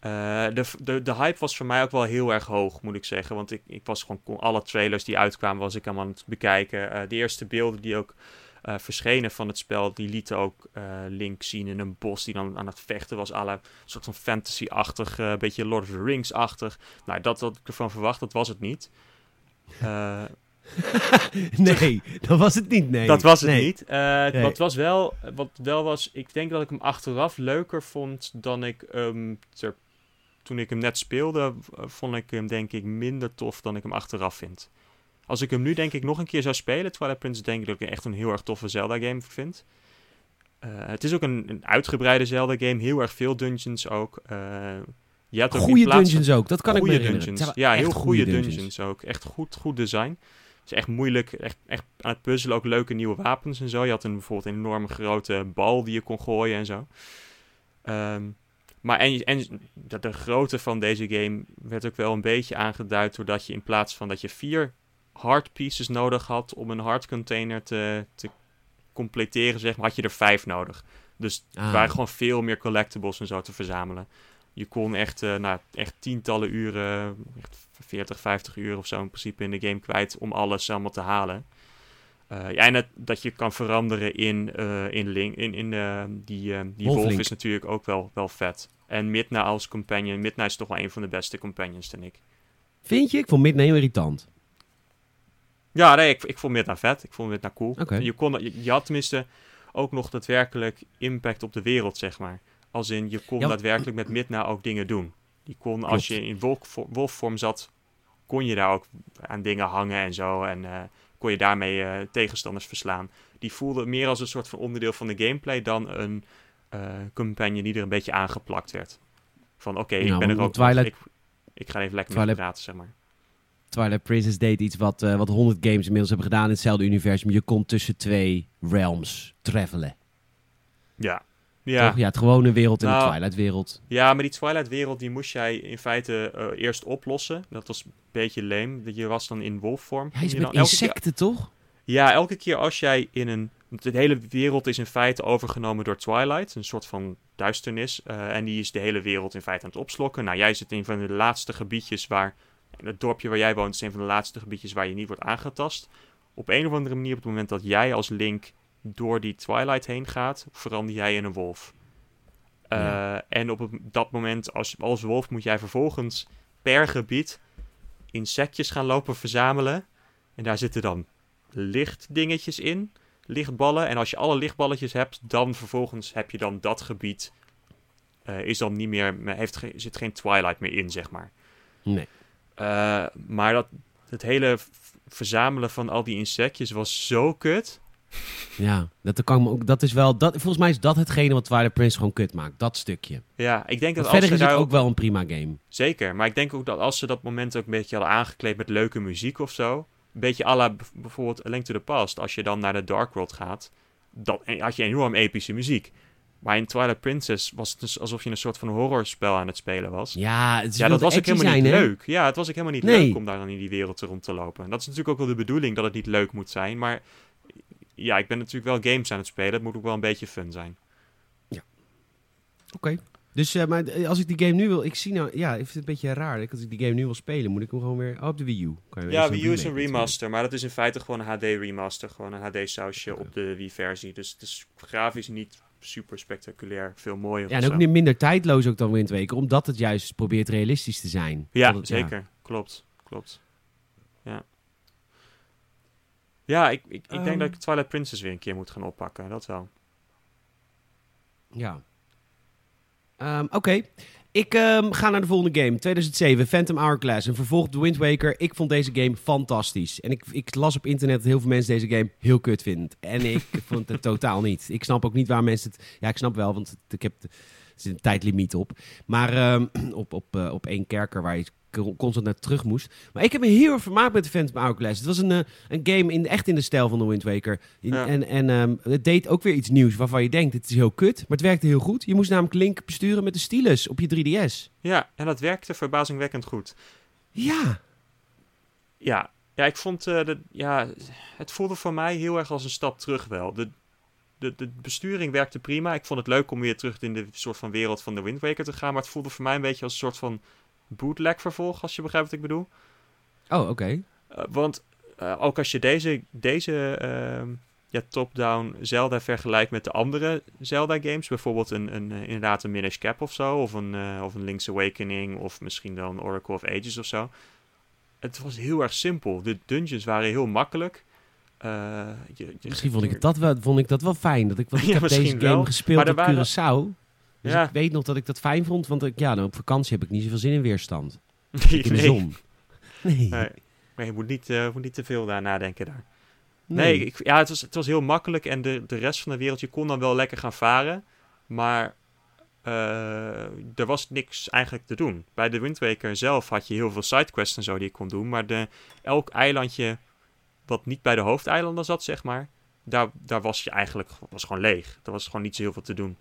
Eh, de, de, de hype was voor mij ook wel heel erg hoog, moet ik zeggen. Want ik, ik was gewoon alle trailers die uitkwamen, was ik aan het bekijken. Eh, de eerste beelden die ook eh, verschenen van het spel, die lieten ook Link zien in een bos die dan aan het vechten was. Alle een soort van fantasy-achtig, eh, beetje Lord of the Rings-achtig. Nou, dat wat ik ervan verwacht, dat was het niet. Nee, dat was het niet. Nee. dat was het Nee. niet. Nee. Wat was wel, wat wel was, ik denk dat ik hem achteraf leuker vond dan ik hem ter, toen ik hem net speelde, eh, vond ik hem denk ik minder tof dan ik hem achteraf vind. Als ik hem nu denk ik nog een keer zou spelen, Twilight Princess, denk ik dat ik echt een heel erg toffe Zelda game vind. Eh, het is ook een, een uitgebreide Zelda game, heel erg veel dungeons ook. Eh, Je hebt ook Goede dungeons ook, dat kan ik me herinneren. dungeons. Ja, heel goede goede dungeons. ook. Echt goed, goed design. Het is echt moeilijk, echt, echt aan het puzzelen. Ook leuke nieuwe wapens en zo. Je had een, bijvoorbeeld een enorme grote bal die je kon gooien en zo. Ehm, maar en, en de, de grootte van deze game werd ook wel een beetje aangeduid... doordat je in plaats van dat je vier hard pieces nodig had... om een hard container te, te completeren, zeg maar, had je er vijf nodig. Dus er Ah. waren gewoon veel meer collectibles en zo te verzamelen. Je kon echt, eh, nou, echt tientallen uren, echt 40, 50 uur of zo in principe in de game kwijt om alles allemaal te halen. Ja, en het, dat je kan veranderen in, eh, in, Link, in, in eh, die, die wolf is natuurlijk ook wel, wel vet. En Midna als companion. Midna is toch wel een van de beste companions, vind ik. Vind je? Ik vond Midnight heel irritant. Ja, nee, ik, ik vond Midna vet. Ik vond Midna cool. Je, kon, je, je had tenminste ook nog daadwerkelijk impact op de wereld, zeg maar. Als in, je kon Ja. daadwerkelijk met Midna ook dingen doen. Je kon, als je in wolf, wolfvorm zat, kon je daar ook aan dingen hangen en zo. En kon je daarmee eh, tegenstanders verslaan. Die voelde meer als een soort van onderdeel van de gameplay dan een eh, companion die er een beetje aangeplakt werd. Van oké, Nou, ik ben er ook. Twilight- Ik, ik ga even lekker Twilight- met je praten, zeg maar. Twilight Princess deed iets wat, eh, wat 100 games inmiddels hebben gedaan in hetzelfde universum. Je kon tussen twee realms travelen. Ja. Ja. Toch? Ja, het gewone wereld en de Nou, Twilight wereld. Ja, maar die Twilight-wereld die moest jij in feite eh, eerst oplossen. Dat was een beetje leem. Je was dan in wolfvorm. Ja, Ging je met keer- insecten, toch? ja, elke keer als jij in een... De hele wereld is in feite overgenomen door Twilight. Een soort van duisternis. eh, en die is de hele wereld in feite aan het opslokken. Nou, jij zit in een van de laatste gebiedjes waar... Het dorpje waar jij woont is een van de laatste gebiedjes waar je niet wordt aangetast. Op een of andere manier, op het moment dat jij als Link door die Twilight heen gaat, verander jij in een wolf. Eh, Ja. En op dat moment, als, als wolf, moet jij vervolgens per gebied insectjes gaan lopen verzamelen. En daar zitten dan lichtdingetjes in, lichtballen. En als je alle lichtballetjes hebt, dan vervolgens heb je dan dat gebied. eh, is dan niet meer, heeft, ge- zit geen Twilight meer in, zeg maar. Nee. Eh, maar dat, het hele verzamelen van al die insectjes was zo kut. Ja, dat, kan me ook, dat is wel... Dat, volgens mij is dat hetgene wat Twilight Princess gewoon kut maakt. Dat stukje. Ja, ik denk dat als verder ze is het ook wel een prima game. Zeker, maar ik denk ook dat als ze dat moment ook een beetje hadden aangekleed met leuke muziek of zo. Een beetje à la bijvoorbeeld A Link to the Past. Als je dan naar de Dark World gaat, dan had je enorm epische muziek. Maar in Twilight Princess was het dus alsof je een soort van horrorspel aan het spelen was. Ja, het Ja, dat was ook helemaal niet leuk. Ja, het was ook helemaal niet Nee. leuk om daar dan in die wereld rond te lopen. En dat is natuurlijk ook wel de bedoeling dat het niet leuk moet zijn. Maar ja, ik ben natuurlijk wel games aan het spelen. Het moet ook wel een beetje fun zijn. Oké. Dus eh, maar eh, als ik die game nu wil... Ik zie nou... Ja, ik vind het een beetje raar. Als ik die game nu wil spelen, moet ik hem gewoon weer... Oh, op de Wii U. Kan je Ja, Wii U is een remaster, maar dat is in feite gewoon een HD remaster. Gewoon een HD sausje op de Wii versie. Dus het is grafisch niet super spectaculair, veel mooier Ja, en ook niet minder tijdloos ook dan Wind Waker. Omdat het juist probeert realistisch te zijn. Ja, het- zeker. Klopt, klopt. Ja. Ja, ik, ik, ik denk Ehm. dat ik Twilight Princess weer een keer moet gaan oppakken. Dat wel. Ja. Ehm, Oké. Ik ehm, ga naar de volgende game. 2007, Phantom Hourglass. Een vervolg op The Wind Waker. Ik vond deze game fantastisch. En ik, ik las op internet dat heel veel mensen deze game heel kut vinden. En ik vond het totaal niet. Ik snap ook niet waar mensen het... Ja, ik snap wel, want ik heb... de- Er zit een tijdlimiet op. Maar ehm, op, op, eh, op één kerker waar je constant naar terug moest. Maar ik heb me heel erg vermaakt met de Phantom Hourglass. Het was een, eh, een game in, echt in de stijl van The Wind Waker. In- Ja. En, en ehm, het deed ook weer iets nieuws waarvan je denkt, het is heel kut. Maar het werkte heel goed. Je moest namelijk Link besturen met de stylus op je 3DS. Ja, en dat werkte verbazingwekkend goed. Ja. Ja, ja ik vond... eh, de, ja, het voelde voor mij heel erg als een stap terug wel. De, de, de besturing werkte prima. Ik vond het leuk om weer terug in de soort van wereld van de Wind Waker te gaan. Maar het voelde voor mij een beetje als een soort van bootleg vervolg, als je begrijpt wat ik bedoel. Oh, oké. Eh, want eh, ook als je deze, deze ehm, ja, top-down Zelda vergelijkt met de andere Zelda-games, bijvoorbeeld een, een, eh, inderdaad een Minish Cap of zo, of een, of een Link's Awakening, of misschien dan Oracle of Ages of zo. Het was heel erg simpel. De dungeons waren heel makkelijk. Je, je- Misschien vond ik, dat wel, vond ik dat wel fijn. Dat ik, want ik Ja, heb deze game wel. gespeeld Maar op waren- Curaçao. Dus Ja. ik weet nog dat ik dat fijn vond. Want ik, ja, nou, op vakantie heb ik niet zoveel zin in weerstand. nee, In de zon. Nee. Nee. Maar je moet niet, eh, moet niet te veel daar nadenken daar. Nee. Nee, ik, ja, het was, het was heel makkelijk en de, de rest van de wereld, je kon dan wel lekker gaan varen. Maar eh, er was niks eigenlijk te doen. Bij de Wind Waker zelf had je heel veel sidequests en zo die je kon doen. Maar de, elk eilandje wat niet bij de hoofdeilanden zat, zeg maar, daar, daar was je eigenlijk was gewoon leeg. Er was gewoon niet zo heel veel te doen.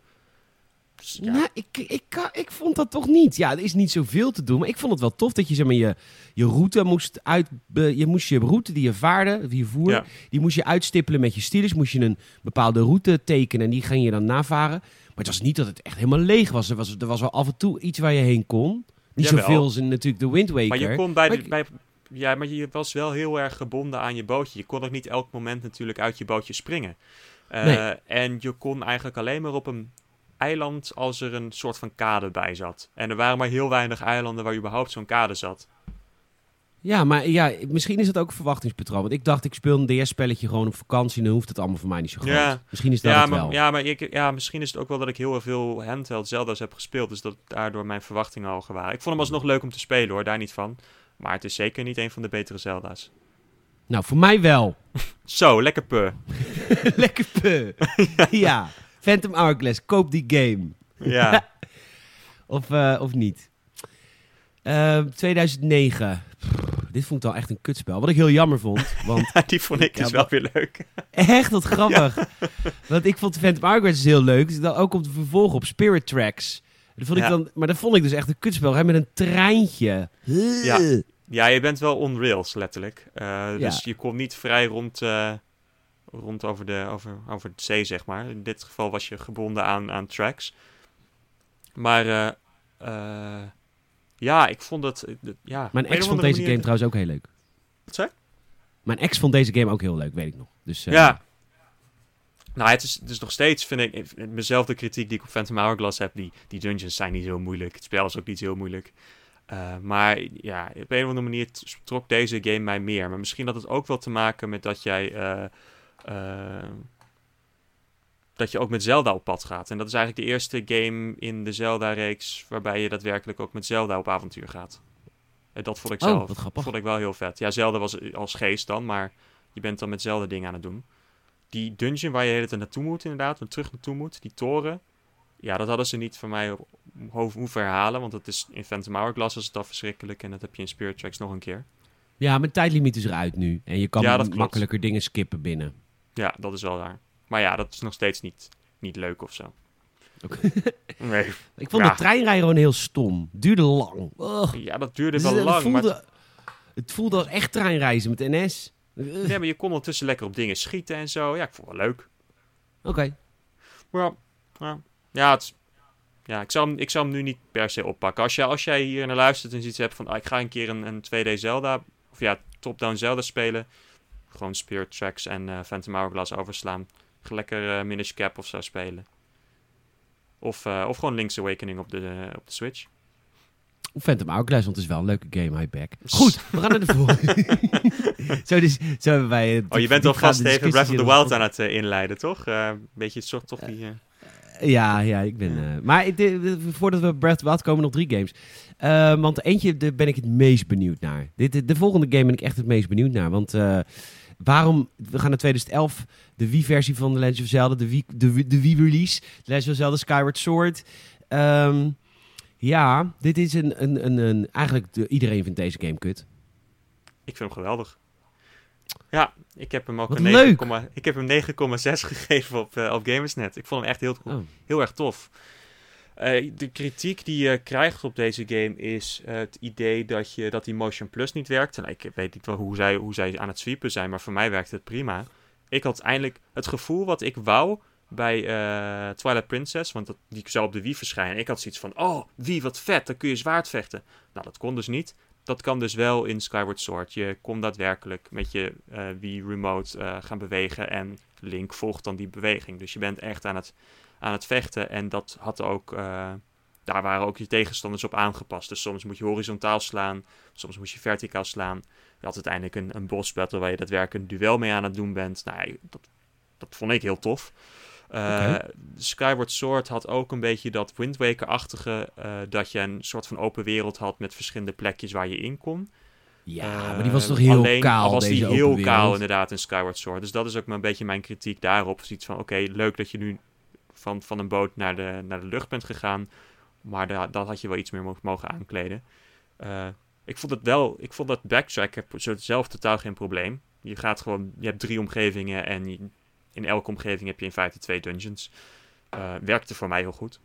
Ja. Nou, ik, ik, ik, ik vond dat toch niet. Ja, er is niet zoveel te doen. Maar ik vond het wel tof dat je zeg maar, je, je route moest uit. Je moest je route die je vaarde, die je voerde, die moest je uitstippelen met je stylus. Moest je een bepaalde route tekenen en die ging je dan navaren. Maar het was niet dat het echt helemaal leeg was. Er was, er was wel af en toe iets waar je heen kon. Niet zoveel als in natuurlijk de Wind Waker. Maar je kon bij, de, bij ja, maar je was wel heel erg gebonden aan je bootje. Je kon ook niet elk moment natuurlijk uit je bootje springen. Uh, En je kon eigenlijk alleen maar op een eiland als er een soort van kade bij zat. En er waren maar heel weinig eilanden waar überhaupt zo'n kade zat. Ja, maar ja, misschien is het ook een verwachtingspatroon. Want ik dacht, ik speel een DS-spelletje gewoon op vakantie... en dan hoeft het allemaal voor mij niet zo groot. Ja. Misschien is dat ja, het maar, wel. Ja, maar ik, ja, misschien is het ook wel dat ik heel veel handheld Zelda's heb gespeeld... dus dat daardoor mijn verwachtingen al waren. Ik vond hem alsnog leuk om te spelen, hoor. Daar niet van. Maar het is zeker niet een van de betere Zelda's. Nou, voor mij wel. Zo, lekker pu. lekker pu. ja. Phantom Hourglass, koop die game. Ja. of, uh, of niet. Uh, 2009. dit vond ik wel echt een kutspel. Wat ik heel jammer vond. Want, die vond ik dus wel weer leuk. echt, wat grappig. Want ik vond Phantom Hourglass heel leuk. Dus dan ook op de vervolg op Spirit Tracks. Dat vond ik dan, maar dat vond ik dus echt een kutspel. Hè, met een treintje. Ja. ja, je bent wel on rails, letterlijk. Uh, dus je kon niet vrij rond, uh, rond over, de, over, over de zee, zeg maar. In dit geval was je gebonden aan, aan tracks. Maar uh, ja, ik vond het... ja, Mijn ex vond deze game trouwens ook heel leuk. Wat zei Mijn ex vond deze game ook heel leuk, weet ik nog. Dus, ja, nou, het is, dus nog steeds, vind ik, mezelf de kritiek die ik op Phantom Hourglass heb, die, die dungeons zijn niet heel moeilijk. Het spel is ook niet heel moeilijk. Uh, maar ja, op een of andere manier trok deze game mij meer. Maar misschien had het ook wel te maken met dat jij... Uh, uh, dat je ook met Zelda op pad gaat. En dat is eigenlijk de eerste game in de Zelda-reeks... waarbij je daadwerkelijk ook met Zelda op avontuur gaat. En dat vond ik oh, zelf vond ik wel heel vet. Ja, Zelda was als geest dan, maar je bent dan met Zelda dingen aan het doen die dungeon waar je hele tijd naartoe moet, inderdaad, waar terug naartoe moet, die toren. Ja, dat hadden ze niet van mij hoeven herhalen, want dat is in Phantom Hourglass was het al verschrikkelijk en dat heb je in Spirit Tracks nog een keer. Ja, mijn tijdlimiet is eruit nu en je kan ja, makkelijker dingen skippen binnen. Ja, dat is wel waar. Maar ja, dat is nog steeds niet, niet leuk of zo. nee. Ik vond de treinrijden gewoon heel stom. Duurde lang. Ja, dat duurde wel lang. Voelde, maar... Het voelde als echt treinreizen met NS. Nee, maar je kon ondertussen lekker op dingen schieten en zo. Ja, ik vond het wel leuk. Oké. Okay. Ja, ja, het, ja ik, zou hem, ik zou hem nu niet per se oppakken. Als, jij, als jij hier naar luistert en iets hebt van... Ah, ik ga een keer een, een 2D Zelda... Of ja, top-down Zelda spelen. Gewoon Spirit Tracks en uh, Phantom Hourglass overslaan. Lekker uh, Minish Cap of zo spelen. Of, uh, of gewoon Link's Awakening op de, op de Switch. Phantom Hourglass, want het is wel een leuke game, hi back. Goed, we gaan naar de volgende. zo, dus, zo hebben wij... oh, je bent al vast even Breath of the Wild aan het inleiden, toch? Een beetje het soort toch die... Ja, ja, ik ben... Uh, maar voordat we Breath of the Wild komen, nog drie games. want eentje daar ben ik het meest benieuwd naar. Dit, de volgende game ben ik echt het meest benieuwd naar. Want waarom... We gaan naar 2011, de Wii-versie van The Legend of Zelda, de Wii, de, de Wii-release. Legend of Zelda Skyward Sword. Um, ja, dit is een, een, een, een eigenlijk de, iedereen vindt deze game kut. Ik vind hem geweldig. Ja, ik heb hem ook Wat een 9, ik heb hem 9,6 gegeven op, uh, op Gamersnet. Ik vond hem echt heel, oh. heel erg tof. Uh, de kritiek die je krijgt op deze game is uh, het idee dat, je, dat die Motion Plus niet werkt. En ik weet niet wel hoe zij, hoe zij aan het sweepen zijn, maar voor mij werkt het prima. Ik had eindelijk het gevoel wat ik wou bij uh, Twilight Princess. Want dat, die zou op de Wii verschijnen. Ik had zoiets van, oh, Wii, wat vet, dan kun je zwaard vechten. Nou, dat kon dus niet. Dat kan dus wel in Skyward Sword. Je kon daadwerkelijk met je Wii Remote gaan bewegen. En Link volgt dan die beweging. Dus je bent echt aan het, aan het vechten. En dat had ook... daar waren ook je tegenstanders op aangepast. Dus soms moet je horizontaal slaan. Soms moet je verticaal slaan. Je had uiteindelijk een, een boss battle waar je daadwerkelijk een duel mee aan het doen bent. Nou, dat, dat vond ik heel tof. Uh, Skyward Sword had ook een beetje dat Wind Waker-achtige, uh, dat je een soort van open wereld had met verschillende plekjes waar je in kon. Ja, uh, maar die was toch heel alleen, kaal, al was die heel kaal inderdaad in Skyward Sword. Dus dat is ook maar een beetje mijn kritiek daarop. Zoiets van, oké, leuk dat je nu van, van een boot naar de, naar de lucht bent gegaan. Maar da- dat had je wel iets meer mo- mogen aankleden. Eh, ik vond het wel, ik vond dat backtrack heb zo zelf totaal geen probleem. Je gaat gewoon, je hebt drie omgevingen en je- in elke omgeving heb je in feite twee dungeons. Eh, werkte voor mij heel goed.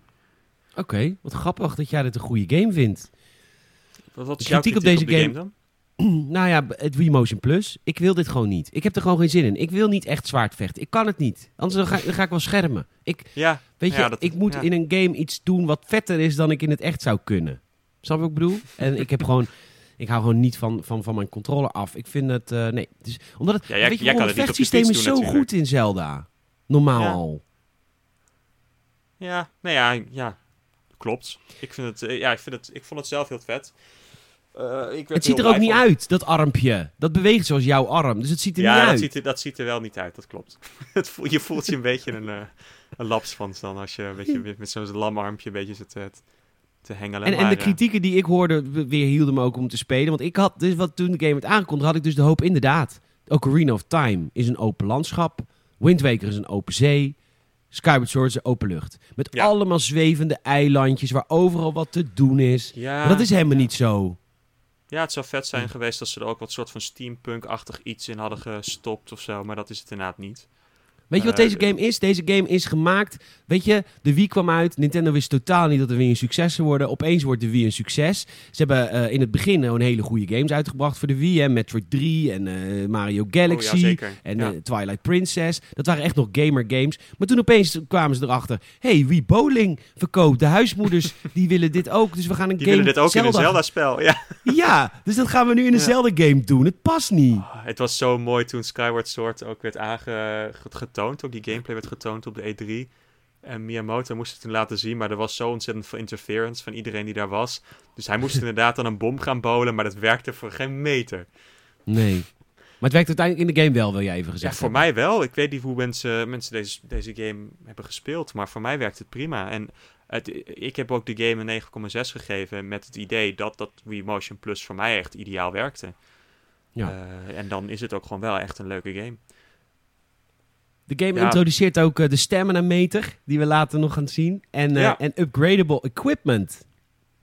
Oké, wat grappig dat jij dit een goede game vindt. Wat, wat is De jouw kritiek kritiek op op, deze de game, game- dan? nou ja, het Wii Motion Plus. Ik wil dit gewoon niet. Ik heb er gewoon geen zin in. Ik wil niet echt zwaard vechten. Ik kan het niet. Anders dan ga, dan ga ik wel schermen. Ik, Ja, weet je, dat- ik moet ja. in een game iets doen wat vetter is dan ik in het echt zou kunnen. Snap je wat ik bedoel? En ik heb gewoon... Ik hou gewoon niet van, van, van mijn controller af. Ik vind het... eh, nee. Dus, omdat het... Ja, jij- weet je, het vechtsysteem is zo natuurlijk. goed in Zelda. Normaal Ja. al. ja, nou ja, ja, klopt. Ik vind het, eh, ja, ik vind het, ik vond het zelf heel vet. Eh, ik Het ziet er ook niet van. uit, dat armpje. Dat beweegt zoals jouw arm. Dus het ziet er Ja, niet dat uit. ziet, er, dat ziet er wel niet uit, dat klopt. Het je voelt je een beetje een, eh, een laps van dan als je een beetje met- zo'n lamarmpje een beetje zit te, te hengelen. En, en de kritieken die ik hoorde we- weer hielden me ook om te spelen. Want ik had dus wat toen de game werd aangekondigd, had ik dus de hoop inderdaad. Ocarina of Time is een open landschap. Wind Waker is een open zee. Skyward Sword is een open lucht. Met Ja. allemaal zwevende eilandjes waar overal wat te doen is. ja, Maar dat is helemaal niet zo. Ja, het zou vet zijn geweest als ze er ook wat soort van steampunk-achtig iets in hadden gestopt of zo, maar dat is het inderdaad niet. Weet je wat Eh, deze game is? Deze game is gemaakt. Weet je, de Wii kwam uit. Nintendo wist totaal niet dat de Wii een succes zou worden. Opeens wordt de Wii een succes. Ze hebben eh, in het begin gewoon hele goede games uitgebracht voor de Wii. Hè? Metroid 3 en eh, Mario Galaxy. Oh, ja, zeker. En Ja. Twilight Princess. Dat waren echt nog gamer games. Maar toen opeens kwamen ze erachter. hey, Wii Bowling verkoopt. De huismoeders die willen dit ook. Dus we gaan een Die game willen dit ook in een Zelda- Zelda-spel, ja. Ja, dus dat gaan we nu in een Ja. Zelda game doen. Het past niet. Ah, Het was zo mooi toen Skyward Sword ook werd Ook die gameplay werd getoond op de E3. En Miyamoto moest het toen laten zien, maar er was zo ontzettend veel interference van iedereen die daar was. Dus hij moest inderdaad aan een bom gaan bowlen, maar dat werkte voor geen meter. Nee. Maar het werkt uiteindelijk in de game wel, wil jij even Ja, gezegd voor hebben. mij wel. Ik weet niet hoe mensen, mensen deze, deze game hebben gespeeld, maar voor mij werkt het prima. En het, ik heb ook de game een 9,6 gegeven met het idee dat dat Wii Motion Plus voor mij echt ideaal werkte. Ja. Eh, en dan is het ook gewoon wel echt een leuke game. De game Ja. introduceert ook eh, de stamina meter, die we later nog gaan zien. En, eh, Ja. en upgradable equipment.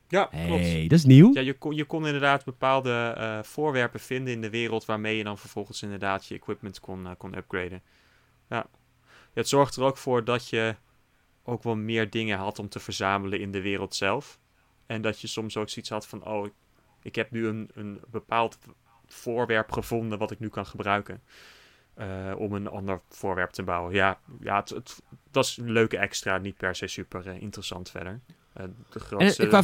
Ja, klopt. Hey, dat is nieuw. Ja, je kon, je kon inderdaad bepaalde eh, voorwerpen vinden in de wereld waarmee je dan vervolgens inderdaad je equipment kon, kon upgraden. Ja. ja. Het zorgt er ook voor dat je ook wel meer dingen had om te verzamelen in de wereld zelf. En dat je soms ook zoiets had van, oh, ik, ik heb nu een, een bepaald voorwerp gevonden wat ik nu kan gebruiken. Eh, om een ander voorwerp te bouwen. Ja, ja het, het, dat is een leuke extra, niet per se super eh, interessant verder. Eh, de grootste... qua,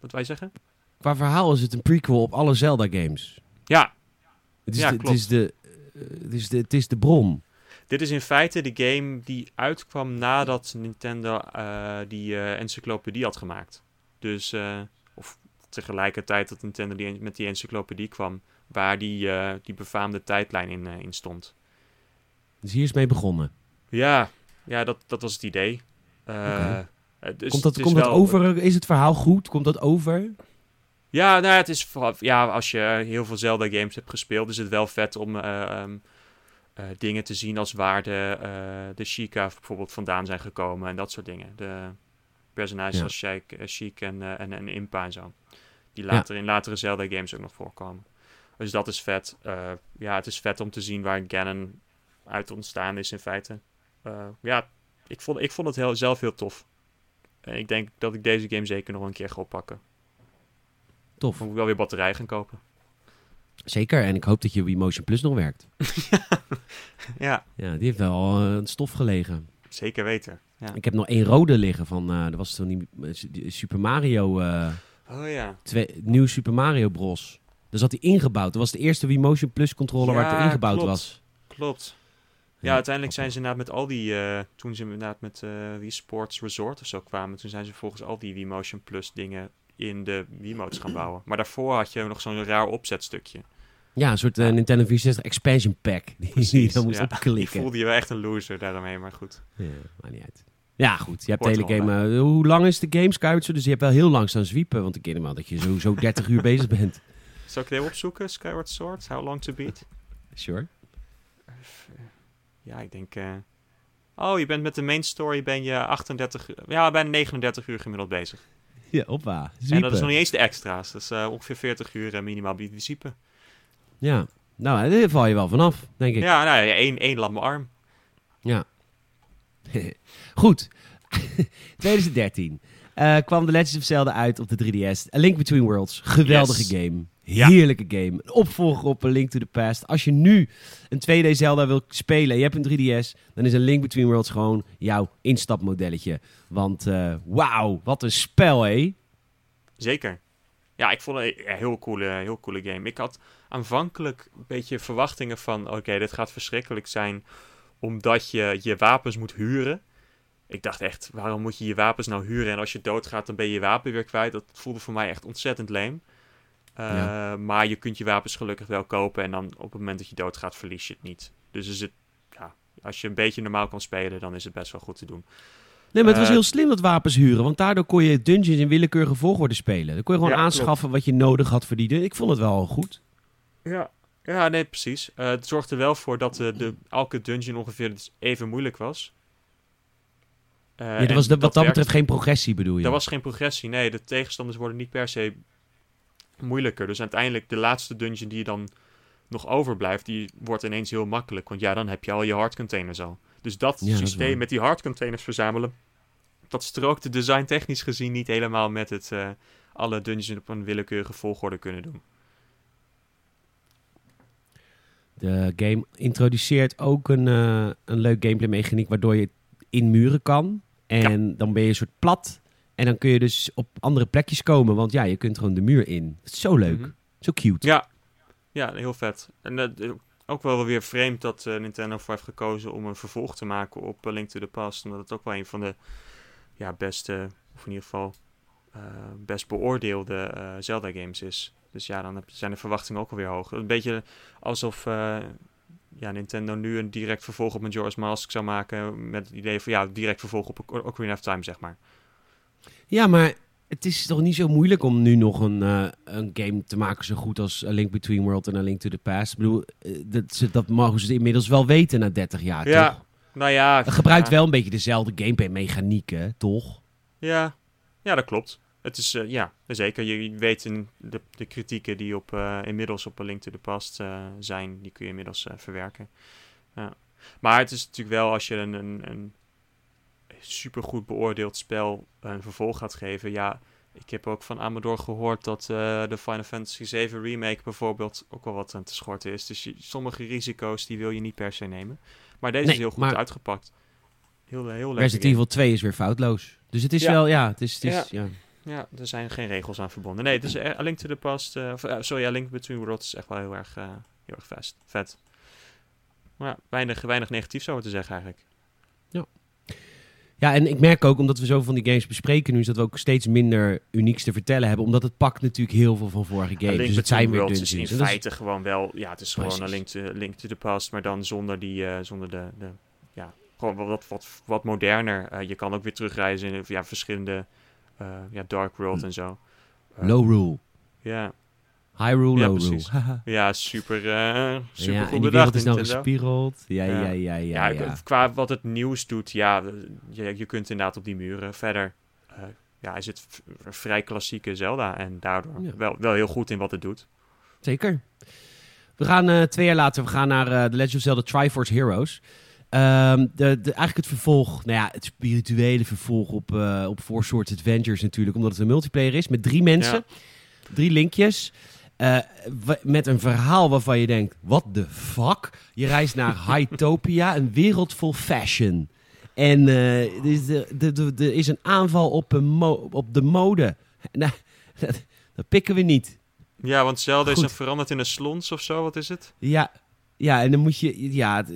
Wat wij zeggen? qua verhaal is het een prequel op alle Zelda games. Ja, Het is, Ja, de, het, klopt. is de, het, is de, het is de bron. Dit is in feite de game die uitkwam nadat Nintendo die encyclopedie had gemaakt. Dus, of tegelijkertijd dat Nintendo die, met die encyclopedie kwam, waar die, eh, die befaamde tijdlijn in, eh, in stond. Dus hier is mee begonnen. Ja, ja dat, dat was het idee. Eh, dus komt dat, komt dat over? Is het verhaal goed? Komt dat over? Ja, nou, ja, het is vooral, ja, als je heel veel Zelda games hebt gespeeld, is het wel vet om eh, ehm, eh, dingen te zien als waar de, de Sheikah bijvoorbeeld vandaan zijn gekomen en dat soort dingen. De personages Ja. als Sheik, Sheik en, en, en Impa en zo. Die later in latere Zelda games ook nog voorkomen. Dus dat is vet. Eh, ja, het is vet om te zien waar Ganon uit ontstaan is in feite. Eh, ja, ik vond, ik vond het heel, zelf heel tof. En ik denk dat ik deze game zeker nog een keer ga oppakken. Tof. Moet ik wel weer batterij gaan kopen. Zeker. En ik hoop dat je Wii Motion Plus nog werkt. Ja, Ja, die heeft wel eh, een stof gelegen. zeker weten. Ja. Ik heb nog één rode liggen van... eh dat was toen die, Super Mario... Oh ja. twee, nieuw Super Mario Bros. Daar zat hij ingebouwd. Dat was de eerste Wii Motion Plus controller waar het ingebouwd klopt. was. Klopt. Ja, Ja, uiteindelijk zijn ze inderdaad met al die... eh, toen ze inderdaad met eh Wii Sports Resort of zo kwamen... toen zijn ze volgens al die Wii Motion Plus dingen in de Wiimotes gaan bouwen. Maar daarvoor had je nog zo'n raar opzetstukje. Ja, een soort eh, Nintendo 64 expansion pack. Die je dan moest ja. Ik opklikken. voelde je wel echt een loser daaromheen, maar goed. Ja, maakt niet uit. Ja, goed. Je hebt de hele game... hoe lang is de game, Skyward Sword? Dus je hebt wel heel lang staan zwiepen. Want ik ken hem al dat je zo, zo 30 uur bezig bent. Zal ik even opzoeken? Skyward Sword? How long to beat? Sure. Ja, ik denk... eh Oh, je bent met de main story ben je 38, ja, bijna 39 uur gemiddeld bezig. Ja, oppa. En dat is nog niet eens de extra's. Dat is uh, ongeveer 40 uur uh, minimaal in principe. Ja, nou, daar val je wel vanaf, denk ik. Ja, nou ja, één, één lam arm. Ja. Goed. 2013 uh, kwam The Legend of Zelda uit op de 3DS. A Link Between Worlds. Geweldige Yes. game. Heerlijke game. Een opvolger op A Link to the Past. Als je nu een 2D Zelda wil spelen en je hebt een 3DS, dan is A Link Between Worlds gewoon jouw instapmodelletje. Want uh, wauw, wat een spel, hé. Zeker. Ja, ik vond het een heel coole, heel coole game. Ik had aanvankelijk een beetje verwachtingen van... oké, dit gaat verschrikkelijk zijn... omdat je je wapens moet huren. Ik dacht echt, waarom moet je je wapens nou huren... en als je doodgaat, dan ben je je wapen weer kwijt. Dat voelde voor mij echt ontzettend leem. Ja. Maar je kunt je wapens gelukkig wel kopen... en dan op het moment dat je doodgaat, verlies je het niet. Dus is het, ja, als je een beetje normaal kan spelen... dan is het best wel goed te doen. Nee, maar het was heel slim dat wapens huren. Want daardoor kon je dungeons in willekeurige volgorde spelen. Dan kon je gewoon ja, aanschaffen klopt. wat je nodig had voor die. Ik vond het wel goed. Ja, ja nee, precies. Uh, het zorgde wel voor dat de, de, elke dungeon ongeveer even moeilijk was. Uh, ja, er was de, wat dat, dat betreft geen progressie, bedoel je? Er was geen progressie, nee. De tegenstanders worden niet per se moeilijker. Dus uiteindelijk de laatste dungeon die je dan nog overblijft, die wordt ineens heel makkelijk. Want ja, dan heb je al je hardcontainers al. Dus dat ja, systeem dat met die hardcontainers verzamelen, dat strookte design technisch gezien niet helemaal met het uh, alle dungeons op een willekeurige volgorde kunnen doen. De game introduceert ook een, uh, een leuk gameplay mechaniek waardoor je in muren kan. En ja. dan ben je een soort plat. En dan kun je dus op andere plekjes komen. Want ja, je kunt gewoon de muur in. Dat is zo leuk. Mm -hmm. Zo cute. Ja, ja heel vet. En uh, ook wel weer vreemd dat uh, Nintendo voor heeft gekozen om een vervolg te maken op uh, Link to the Past. Omdat het ook wel een van de ja, beste, of in ieder geval uh, best beoordeelde Zelda games is. Dus ja, dan zijn de verwachtingen ook alweer hoog. Een beetje alsof ja, Nintendo nu een direct vervolg op Majora's Mask zou maken. Met het idee van ja, direct vervolg op Ocarina of Time, zeg maar. Ja, maar het is toch niet zo moeilijk om nu nog een, uh, een game te maken zo goed als A Link Between World en A Link to the Past. Ik bedoel, uh, dat, dat mogen ze inmiddels wel weten na 30 jaar, ja, toch? Nou ja, het gebruikt ja. wel een beetje dezelfde gameplay-mechanieken, toch? Ja, ja, dat klopt. Het is, uh, ja, zeker. Je weet in de, de kritieken die op, inmiddels op A Link to the Past zijn, die kun je inmiddels verwerken. Ja. Maar het is natuurlijk wel als je een, een, een supergoed beoordeeld spel een vervolg gaat geven. Ja, ik heb ook van Amador gehoord dat uh, de Final Fantasy 7 remake bijvoorbeeld ook wel wat aan te schorten is. Dus je, sommige risico's die wil je niet per se nemen. Maar deze Nee, is heel goed maar- uitgepakt. Heel, heel leuk. Resident Evil 2 is weer foutloos. Dus het is Ja. wel, ja, het is, het is ja. Ja, er zijn geen regels aan verbonden. Nee, dus A Link to the Past, eh, of, eh, sorry, A Link Between Worlds is echt wel heel erg, eh, heel erg vast, vet. Maar ja, weinig, weinig negatiefs over te zeggen eigenlijk. Ja, en ik merk ook, omdat we zo van die games bespreken nu, is dat we ook steeds minder unieks te vertellen hebben. Omdat het pakt natuurlijk heel veel van vorige games. Dus het zijn weer dungeons. in is- feite gewoon wel, ja, het is gewoon een link to, link to the Past, maar dan zonder die, eh, zonder de, de, ja, gewoon wat, wat, wat, wat moderner. Eh, je kan ook weer terugreizen in ja, verschillende, eh, ja, Dark World en zo. Low rule. Ja, Ja, low precies. rule. Haha. ja, super, eh, super ja, goed en die bedacht, wereld is nou gespiegeld. Ja, ja, Ja. ja, ja. ja, qua wat het nieuws doet, ja, je, je kunt inderdaad op die muren verder. eh, ja, is het vrij klassieke Zelda en daardoor wel, wel heel goed in wat het doet. Zeker. We gaan eh, twee jaar later, we gaan naar eh The Legend of Zelda Triforce Heroes. Ehm, de, de, eigenlijk het vervolg, nou ja, het spirituele vervolg op, op Four Swords Adventures natuurlijk. Omdat het een multiplayer is met drie mensen, drie linkjes. Eh, met een verhaal waarvan je denkt, what the fuck? Je reist naar Hytopia, een wereld vol fashion. En eh, er, is er is een aanval op, een mo- op de mode. Nou, dat, dat pikken we niet. Ja, want Zelda is Goed. dan veranderd in een slons of zo, wat is het? Ja, ja, en dan moet je. Ja, het,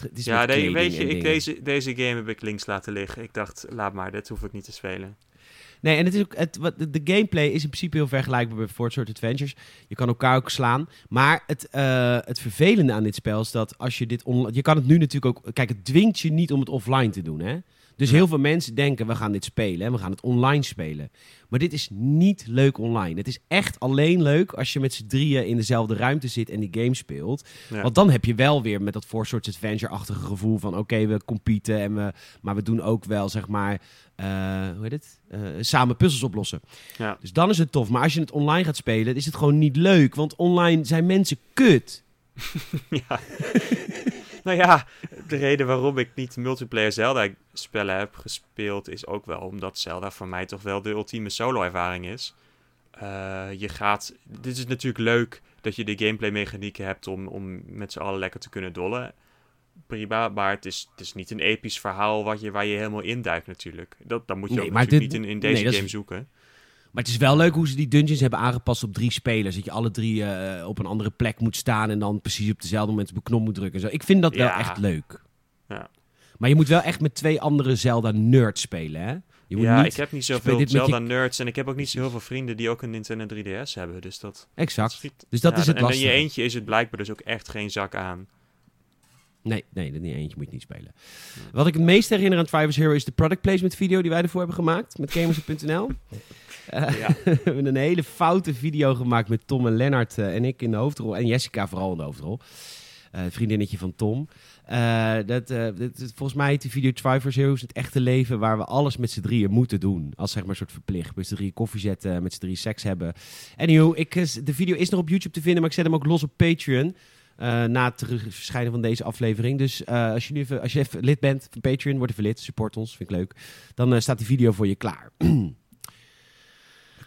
het is Ja, nee, weet je, ik, deze, deze game heb ik links laten liggen. Ik dacht, laat maar, dit hoef ik niet te spelen. Nee, en het is ook, het, wat, de, gameplay is in principe heel vergelijkbaar met Fort Sort Adventures. Je kan elkaar ook slaan. Maar het, eh, het vervelende aan dit spel is dat als je dit online... Je kan het nu natuurlijk ook... Kijk, het dwingt je niet om het offline te doen, hè? Dus heel veel mensen denken, we gaan dit spelen en we gaan het online spelen. Maar dit is niet leuk online. Het is echt alleen leuk als je met z'n drieën in dezelfde ruimte zit en die game speelt. Ja. Want dan heb je wel weer met dat Four Swords Adventure-achtige gevoel van... oké, we competen, en we, maar we doen ook wel, zeg maar... eh, hoe heet het? Eh, samen puzzels oplossen. Ja. Dus dan is het tof. Maar als je het online gaat spelen, is het gewoon niet leuk. Want online zijn mensen kut. Ja. nou ja, de reden waarom ik niet multiplayer Zelda-spellen heb gespeeld is ook wel omdat Zelda voor mij toch wel de ultieme solo-ervaring is. Eh, je gaat. Dit is natuurlijk leuk dat je de gameplay-mechanieken hebt om, om met z'n allen lekker te kunnen dollen. Prima, maar het is, het is niet een episch verhaal wat je, waar je helemaal induikt natuurlijk. Dat, dat moet je Nee, ook natuurlijk dit- niet in, in nee, deze is- game zoeken. Maar het is wel leuk hoe ze die dungeons hebben aangepast op drie spelers. Dat je alle drie eh, op een andere plek moet staan en dan precies op dezelfde moment op de knop moet drukken. en Zo. Ik vind dat wel echt leuk. Ja. Maar je moet wel echt met twee andere Zelda-nerds spelen, hè? Je moet Ja, niet... ik heb niet zoveel je- Zelda-nerds en ik heb ook niet zo heel veel vrienden die ook een Nintendo 3DS hebben. Dus dat, Exact. schiet- Dus dat Ja, is het En in lastige. je eentje is het blijkbaar dus ook echt geen zak aan. Nee, nee, dat niet eentje moet je niet spelen. Wat ik het meest herinner aan Drivers Hero is de product placement video die wij ervoor hebben gemaakt met gamers.nl. Eh, Ja. we hebben een hele foute video gemaakt met Tom en Lennart eh, en ik in de hoofdrol. En Jessica vooral in de hoofdrol. Eh, vriendinnetje van Tom. Dat, volgens mij heet die video Drivers Hero is het echte leven waar we alles met z'n drieën moeten doen. Als zeg maar een soort verplicht. Met z'n drieën koffie zetten, met z'n drieën seks hebben. Anyhow, ik, de video is nog op YouTube te vinden, maar ik zet hem ook los op Patreon. na het verschijnen van deze aflevering. Dus als, je nu even, als je even lid bent van Patreon, word even lid, support ons, vind ik leuk. Dan staat die video voor je klaar.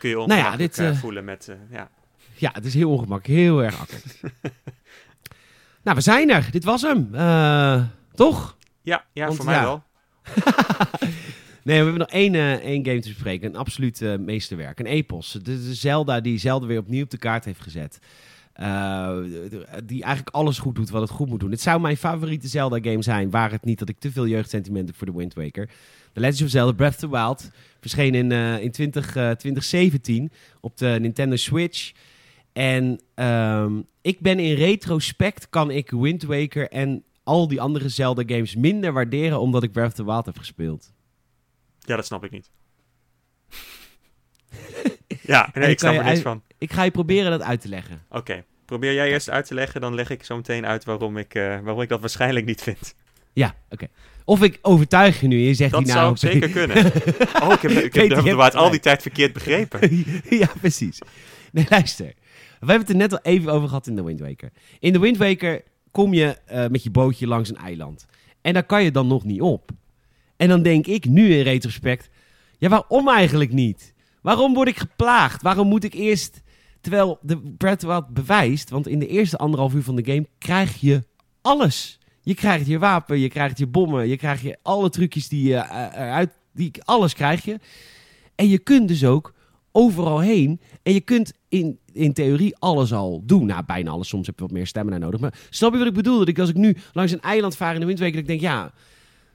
Dan kun je Nou ja, dit, eh, eh, voelen met... eh, ja. Ja, het is heel ongemakkelijk. Heel erg awkward. nou, we zijn er. Dit was hem. Toch? Ja, ja Want voor mij ja. wel. Nee, we hebben nog één, eh, één game te bespreken. Een absoluut meesterwerk. Een epos. De, de Zelda die Zelda weer opnieuw op de kaart heeft gezet. Die eigenlijk alles goed doet wat het goed moet doen. Het zou mijn favoriete Zelda-game zijn, waar het niet dat ik te veel jeugdsentiment heb voor de Wind Waker. The Legend of Zelda Breath of the Wild verscheen in, eh, in 20, eh, 2017 op de Nintendo Switch. En ehm, ik ben in retrospect, kan ik Wind Waker en al die andere Zelda-games minder waarderen omdat ik Breath of the Wild heb gespeeld. Ja, dat snap ik niet. ja, nee, ik snap er niks van. Ik ga je proberen dat uit te leggen. Oké, probeer jij eerst uit te leggen, dan leg ik zo meteen uit waarom ik, eh, waarom ik dat waarschijnlijk niet vind. Ja, oké. Of ik overtuig je nu en je zegt Dat die zou nou... zeker kunnen. Oh, ik heb, ik heb the Wild al die tijd verkeerd begrepen. ja, precies. Nee, luister. We hebben het er net al even over gehad in de Wind Waker. In de Wind Waker kom je eh, met je bootje langs een eiland. En daar kan je dan nog niet op. En dan denk ik nu in retrospect... Ja, waarom eigenlijk niet? Waarom word ik geplaagd? Waarom moet ik eerst... Terwijl de Breath bewijst... Want in de eerste anderhalf uur van de game krijg je alles. Je krijgt je wapen, je krijgt je bommen... Je krijgt je alle trucjes die je eh, eruit... Die, alles krijg je. En je kunt dus ook overal heen. En je kunt in, in theorie alles al doen. Nou, bijna alles. Soms heb je wat meer stemmen nodig. Maar snap je wat ik bedoel? Dat ik als ik nu langs een eiland vaar in de windweek... ik denk, ja...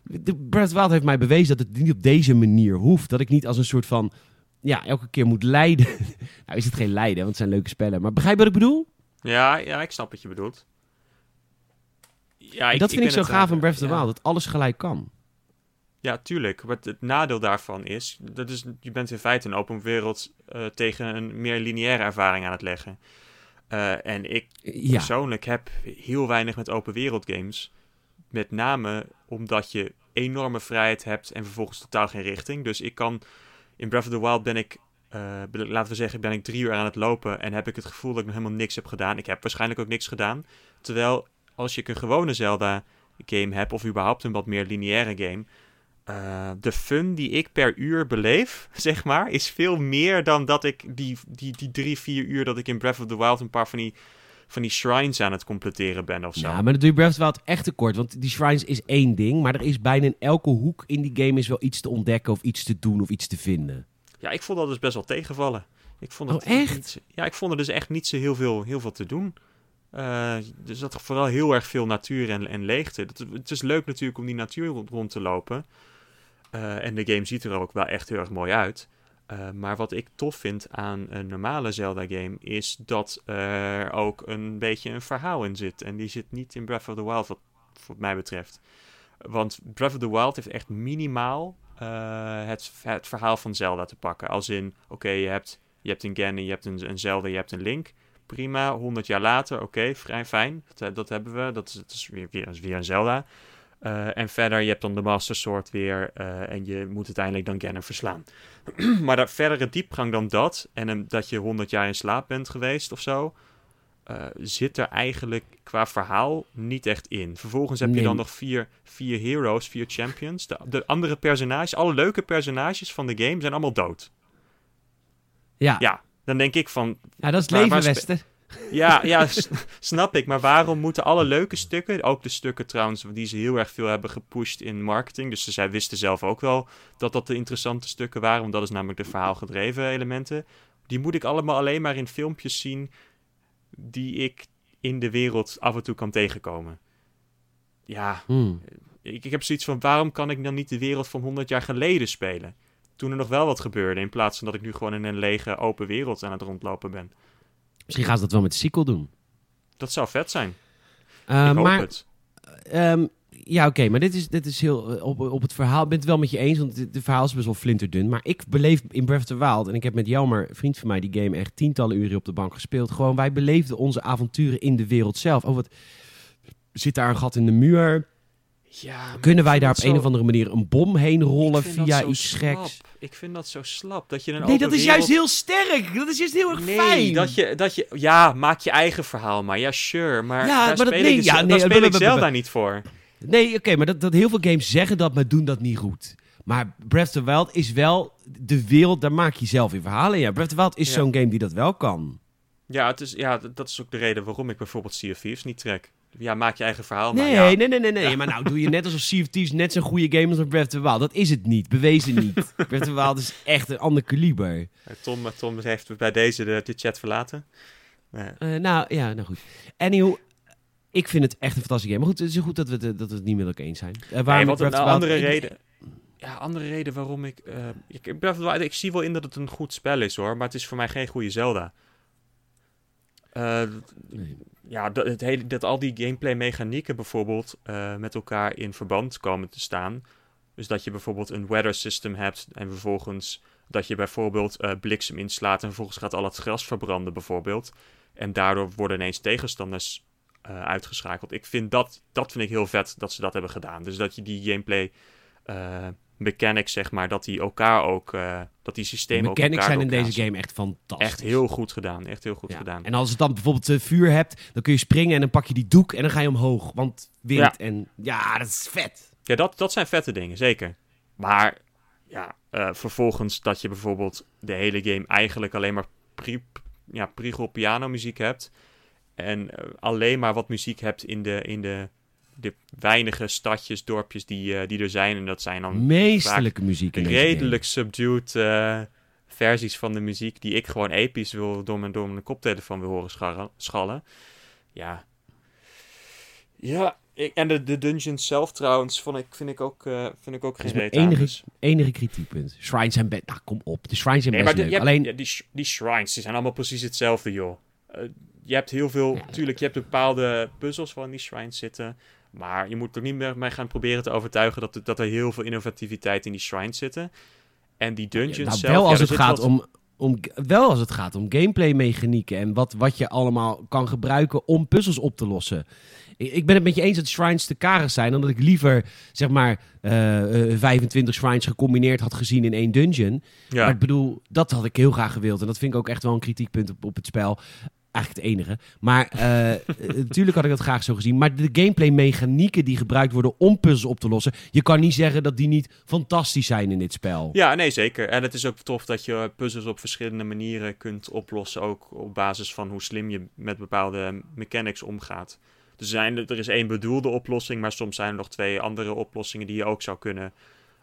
De Breath Wild heeft mij bewezen dat het niet op deze manier hoeft. Dat ik niet als een soort van... Ja, elke keer moet lijden. nou, is het geen lijden, want het zijn leuke spellen. Maar begrijp je wat ik bedoel? Ja, ja, ik snap wat je bedoelt. Ja, En dat vind ik zo het, gaaf eh, aan Breath of the. Wild. Dat alles gelijk kan. Ja, tuurlijk. Maar het, nadeel daarvan is, dat is, je bent in feite een open wereld eh, tegen een meer lineaire ervaring aan het leggen. Eh, en ik Ja, persoonlijk heb heel weinig met open wereld games. Met name omdat je enorme vrijheid hebt en vervolgens totaal geen richting. Dus ik kan, in Breath of the Wild ben ik, eh, laten we zeggen, ben ik drie uur aan het lopen en heb ik het gevoel dat ik nog helemaal niks heb gedaan. Ik heb waarschijnlijk ook niks gedaan. Terwijl als je een gewone Zelda game hebt, of überhaupt een wat meer lineaire game, eh, de fun die ik per uur beleef, zeg maar, is veel meer dan dat ik die, die, die drie, vier uur dat ik in Breath of the Wild een paar van die, van die shrines aan het completeren ben of zo. Ja, maar dat doe je Breath of the Wild echt tekort. Want die shrines is één ding. Maar er is bijna in elke hoek in die game is wel iets te ontdekken... of iets te doen of iets te vinden. Ja, ik vond dat dus best wel tegenvallen. Ik vond Oh, het echt? Niet, ja, ik vond er dus echt niet zo heel veel, heel veel te doen. Eh dus dat vooral heel erg veel natuur en, en leegte. Dat, het is leuk natuurlijk om die natuur rond, te lopen. Eh, en de game ziet er ook wel echt heel erg mooi uit. Eh, maar wat ik tof vind aan een normale Zelda-game is dat er ook een beetje een verhaal in zit. En die zit niet in Breath of the Wild, wat, mij betreft. Want Breath of the Wild heeft echt minimaal uh, het, het verhaal van Zelda te pakken. Als in, oké, je, hebt, je hebt een Ganon, je hebt een, een Zelda, je hebt een Link. Prima, 100 jaar later, oké, vrij fijn. Dat, dat, hebben we, dat is, dat is weer, weer, weer een Zelda. Uh, en verder, je hebt dan de Master Sword weer uh, en je moet uiteindelijk dan Ganon verslaan. maar daar verdere diepgang dan dat, en um, dat je 100 jaar in slaap bent geweest of zo, uh, zit er eigenlijk qua verhaal niet echt in. Vervolgens heb Nee. je dan nog vier, vier heroes, vier champions. De, de andere personages, alle leuke personages van de game zijn allemaal dood. Ja, ja. Ja, dan denk ik van, dat is Waar- leven, waar spe- Wester. ja, ja snap ik. Maar waarom moeten alle leuke stukken, ook de stukken trouwens die ze heel erg veel hebben gepusht in marketing. Dus zij wisten zelf ook wel dat dat de interessante stukken waren, want dat is namelijk de verhaalgedreven elementen. Die moet ik allemaal alleen maar in filmpjes zien die ik in de wereld af en toe kan tegenkomen. Ja, Hmm. ik, ik heb zoiets van, waarom kan ik dan niet de wereld van 100 jaar geleden spelen? Toen er nog wel wat gebeurde, in plaats van dat ik nu gewoon in een lege open wereld aan het rondlopen ben. Misschien gaan ze dat wel met de sequel doen. Dat zou vet zijn. Uh, ik hoop maar het. Ehm, ja, oké, maar dit is, dit is heel eh, op, op het verhaal. Ik ben het wel met je eens, want het, verhaal is best wel flinterdun. Maar ik beleef in Breath of the Wild, en ik heb met Jelmer, vriend van mij, die game echt tientallen uren op de bank gespeeld. Gewoon, wij beleefden onze avonturen in de wereld zelf. Oh, wat zit daar een gat in de muur? Ja, Kunnen wij daar op een of andere manier een bom heen rollen via iets slap. geks? Ik vind dat zo slap. Dat je een Nee, dat is juist heel sterk. Dat is juist heel erg Nee, fijn. dat je, dat je... Ja, maak je eigen verhaal maar. Ja, sure. Maar Ja, daar maar dat- nee, ik, ja, nee, daar speel ik. Zelda niet voor. Nee, oké, maar dat, dat heel veel games zeggen dat, maar doen dat niet goed. Maar Breath of the Wild is wel de wereld, daar maak je zelf in verhalen. Ja, Breath of the Wild is Ja. zo'n game die dat wel kan. Ja, het is, ja, dat is ook de reden waarom ik bijvoorbeeld Sea of Thieves niet trek. Ja, maak je eigen verhaal maar. Nee, Ja, nee, nee, nee, nee. Maar nou doe je net alsof Sea of Thieves net zo'n goede game is als Breath of the Wild. Dat is het niet. Bewezen niet. Breath of the Wild is echt een ander kaliber. Tom, Tom heeft bij deze de, de chat verlaten. Eh, nou, ja, nou goed. Anyhow, ik vind het echt een fantastische game. Maar goed, het is goed dat we het, dat we het niet met elkaar eens zijn. Uh, Nee, wat een Wild... andere reden. Ja, andere reden waarom ik. eh ik, ik, Breath of the Wild- ik zie wel in dat het een goed spel is hoor, maar het is voor mij geen goede Zelda. Eh, Nee. Ja, dat, het hele, dat al die gameplay mechanieken bijvoorbeeld eh, met elkaar in verband komen te staan. Dus dat je bijvoorbeeld een weather system hebt en vervolgens dat je bijvoorbeeld eh, bliksem inslaat en vervolgens gaat al het gras verbranden bijvoorbeeld. En daardoor worden ineens tegenstanders eh, uitgeschakeld. Ik vind dat, dat vind ik heel vet dat ze dat hebben gedaan. Dus dat je die gameplay mechanics, zeg maar, dat die elkaar ook, eh, dat die systemen ook elkaar zijn in deze game echt fantastisch. Echt heel goed gedaan. Echt heel goed Ja. gedaan. En als het dan bijvoorbeeld eh, vuur hebt, dan kun je springen en dan pak je die doek en dan ga je omhoog. Want wind Ja. en ja, dat is vet. Ja, dat, dat zijn vette dingen, zeker. Maar ja, eh, vervolgens dat je bijvoorbeeld de hele game eigenlijk alleen maar pri ja, prigel piano muziek hebt. En alleen maar wat muziek hebt in de, in de, de weinige stadjes, dorpjes die, eh, die er zijn. En dat zijn dan Meesterlijke muziek in redelijk subdued eh, versies van de muziek die ik gewoon episch wil door mijn, door mijn koptelefoon wil horen scharren- schallen. Ja. Ja, ik- en de, de dungeons zelf trouwens vond ik, vind ik ook, eh, vind ik ook geen reet enige, dus- enige kritiekpunt. Shrines zijn best... Nou, kom op. De shrines zijn Nee, best maar de- leuk. je hebt- Alleen... ja, die, sh- die shrines die zijn allemaal precies hetzelfde, joh. Je hebt heel veel... Ja. Tuurlijk, je hebt bepaalde puzzels waar in die shrines zitten. Maar je moet er niet meer mee gaan proberen te overtuigen... dat, er- dat er heel veel innovativiteit in die shrines zitten. En die dungeons nou, zelf... wel ja, als het gaat wat- om... Om, wel als het gaat om gameplay mechanieken en wat, wat je allemaal kan gebruiken om puzzels op te lossen. Ik, ik ben het met je eens dat shrines te karig zijn, dan dat ik liever zeg maar eh, eh, 25 shrines gecombineerd had gezien in één dungeon. Ja. Maar ik bedoel, dat had ik heel graag gewild. En dat vind ik ook echt wel een kritiekpunt op, op het spel. Eigenlijk het enige. Maar eh, eh, natuurlijk had ik dat graag zo gezien. Maar de gameplay mechanieken die gebruikt worden om puzzels op te lossen. Je kan niet zeggen dat die niet fantastisch zijn in dit spel. Ja, nee, zeker. En het is ook tof dat je puzzels op verschillende manieren kunt oplossen. Ook op basis van hoe slim je met bepaalde mechanics omgaat. Er, zijn, er is één bedoelde oplossing, maar soms zijn er nog twee andere oplossingen die je ook zou kunnen,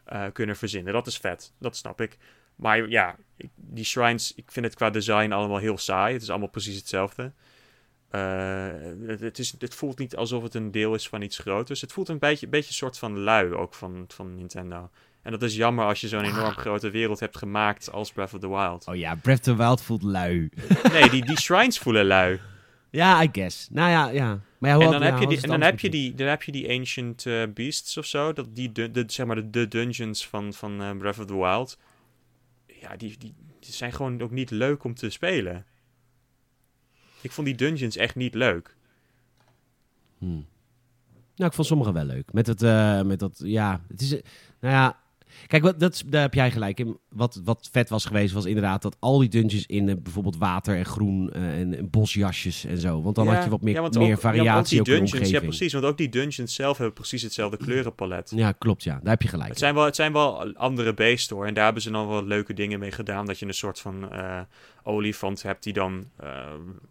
eh, kunnen verzinnen. Dat is vet, dat snap ik. Maar ja, die shrines, ik vind het qua design allemaal heel saai. Het is allemaal precies hetzelfde. Eh, het, het, is, het voelt niet alsof het een deel is van iets groters. Het voelt een beetje, beetje een soort van lui ook van, van Nintendo. En dat is jammer als je zo'n enorm grote wereld hebt gemaakt als Breath of the Wild. Oh ja, Breath of the Wild voelt lui. Nee, die, die shrines voelen lui. Ja, I guess. Nou ja, ja. Maar ja, en dan, heb je die, en dan, heb je die, dan heb je die Ancient eh, Beasts of zo. Dat die, de, de, zeg maar de, de dungeons van, van eh, Breath of the Wild. Ja, die, die, zijn gewoon ook niet leuk om te spelen. Ik vond die dungeons echt niet leuk. Hmm. Nou, ik vond sommige wel leuk. Met het, eh, met dat, ja, het is, eh, nou ja, kijk, wat, dat, daar heb jij gelijk in. Wat, wat vet was geweest, was inderdaad dat al die dungeons in eh, bijvoorbeeld water en groen eh, en, en bosjasjes en zo. Want dan Ja, had je wat meer, ja, want meer ook- ja, want ook variatie die ook in de dungeons, Ja, precies. Want ook die dungeons zelf hebben precies hetzelfde kleurenpalet. Ja, klopt, ja. Daar heb je gelijk. Het zijn, wel, het zijn wel andere beesten hoor. En daar hebben ze dan wel leuke dingen mee gedaan. Dat je een soort van eh, olifant hebt die dan... eh,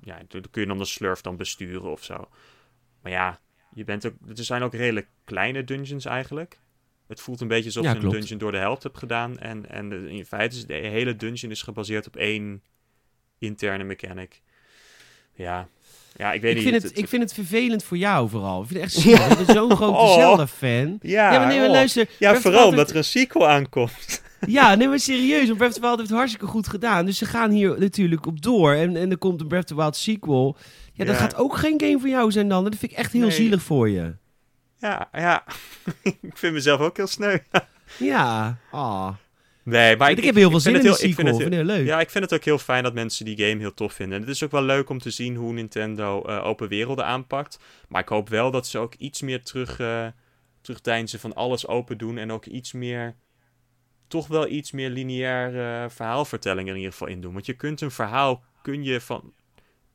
ja, dan kun je dan de slurf dan besturen of zo. Maar ja, je bent ook, er zijn ook redelijk kleine dungeons eigenlijk. Het voelt een beetje alsof Ja, je een dungeon door de helft hebt gedaan. En, en de- in feite is de hele dungeon is gebaseerd op één interne mechanic. Ja, ja ik weet Ik niet. vind, het- het, ik vind het vervelend voor jou vooral. Ik vind het echt. Ik ben zo'n grote Oh. Zelda-fan. ja, Ja, maar nee, maar oh. luister. Ja, Breath vooral omdat er een sequel aankomt. Ja, nee, maar serieus. Want Breath of the Wild heeft het hartstikke goed gedaan. Dus ze gaan hier natuurlijk op door. En, en er komt een Breath of the Wild sequel. Ja, dat gaat ook geen game voor jou zijn dan. Dat vind ik echt heel Nee. zielig voor je. Ja, ja. ik vind mezelf ook heel sneu. Ja, ah. Nee, maar ik, heb heel veel ik zin in vind het heel- ik sequel. vind vind het het heel leuk. Ja, ik vind het ook heel fijn dat mensen die game heel tof vinden. En het is ook wel leuk om te zien hoe Nintendo eh, open werelden aanpakt. Maar ik hoop wel dat ze ook iets meer terug, eh terugdeinzen van alles open doen. En ook iets meer, toch wel iets meer lineair eh, verhaalvertelling er in ieder geval in doen. Want je kunt een verhaal, kun je van...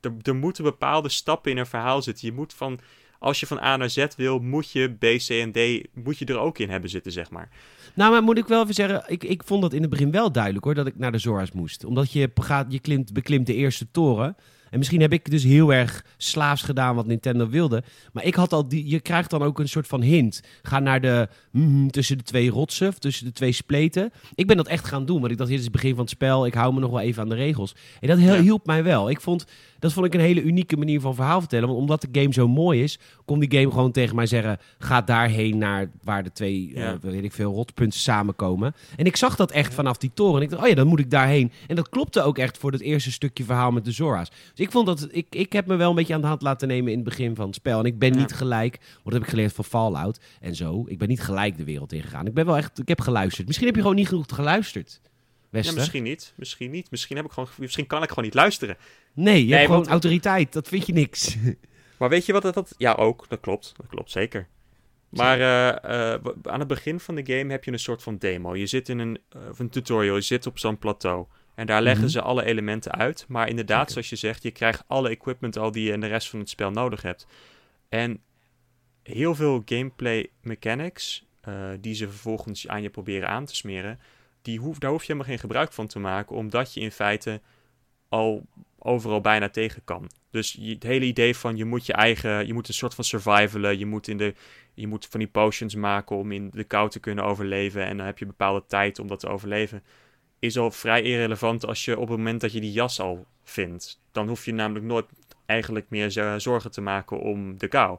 Er, er moeten bepaalde stappen in een verhaal zitten. Je moet van... Als je van A naar Z wil, moet je B, C en D moet je er ook in hebben zitten, zeg maar. Nou, maar moet ik wel even zeggen, ik, ik vond dat in het begin wel duidelijk hoor, dat ik naar de Zora's moest. Omdat je, gaat, je klimt, beklimt de eerste toren. En misschien heb ik dus heel erg slaafs gedaan wat Nintendo wilde. Maar ik had al die, je krijgt dan ook een soort van hint. Ga naar de, mhm, tussen de twee rotsen, tussen de twee spleten. Ik ben dat echt gaan doen, want ik dacht, dit is het begin van het spel. Ik hou me nog wel even aan de regels. En dat heel- Ja. hielp mij wel. Ik vond, dat vond ik een hele unieke manier van verhaal vertellen. Want omdat de game zo mooi is, kon die game gewoon tegen mij zeggen... ga daarheen naar waar de twee, Ja. eh, weet ik veel, rotpunten samenkomen. En ik zag dat echt vanaf die toren. En ik dacht, oh ja, dan moet ik daarheen. En dat klopte ook echt voor het eerste stukje verhaal met de Zora's. Dus ik vond dat, ik, ik heb me wel een beetje aan de hand laten nemen in het begin van het spel. En ik ben Ja. niet gelijk, want dat heb ik geleerd van Fallout en zo. Ik ben niet gelijk de wereld ingegaan. Ik ben wel echt, ik heb geluisterd. Misschien heb je gewoon niet genoeg geluisterd, Ja, misschien niet. Misschien niet. Misschien, heb ik gewoon, misschien kan ik gewoon niet luisteren. Nee, je Nee, hebt gewoon want- autoriteit. Dat vind je niks. Maar weet je wat dat... dat ja, ook. Dat klopt. Dat klopt, zeker. Maar eh, eh, aan het begin van de game heb je een soort van demo. Je zit in een, eh, of een tutorial, je zit op zo'n plateau. En daar leggen Mhm. ze alle elementen uit. Maar inderdaad, zoals je zegt, je krijgt alle equipment al die je in de rest van het spel nodig hebt. En heel veel gameplay mechanics, eh, die ze vervolgens aan je proberen aan te smeren, die hoef, daar hoef je helemaal geen gebruik van te maken, omdat je in feite al overal bijna tegen kan. Dus het hele idee van je moet je eigen, je moet een soort van survivalen, je moet, in de, je moet van die potions maken om in de kou te kunnen overleven en dan heb je bepaalde tijd om dat te overleven, is al vrij irrelevant als je op het moment dat je die jas al vindt. Dan hoef je namelijk nooit eigenlijk meer zo- zorgen te maken om de kou.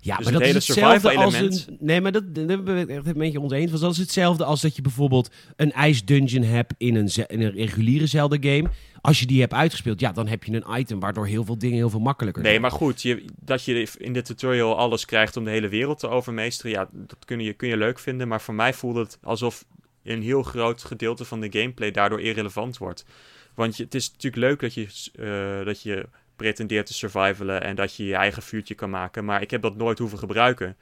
Ja, Dus maar het dat hele is hetzelfde als een... Nee, maar dat, dat ben ik echt een beetje oneens. Want dat is hetzelfde als dat je bijvoorbeeld een ijsdungeon hebt in een, in een reguliere Zelda-game. Als je die hebt uitgespeeld, ja, dan heb je een item waardoor heel veel dingen heel veel makkelijker Nee, zijn. maar goed, je, dat je in de tutorial alles krijgt om de hele wereld te overmeesteren, ja, dat kun je, kun je leuk vinden. Maar voor mij voelt het alsof een heel groot gedeelte van de gameplay daardoor irrelevant wordt. Want je, het is natuurlijk leuk dat je, eh, dat je pretendeert te survivalen en dat je je eigen vuurtje kan maken, maar ik heb dat nooit hoeven gebruiken.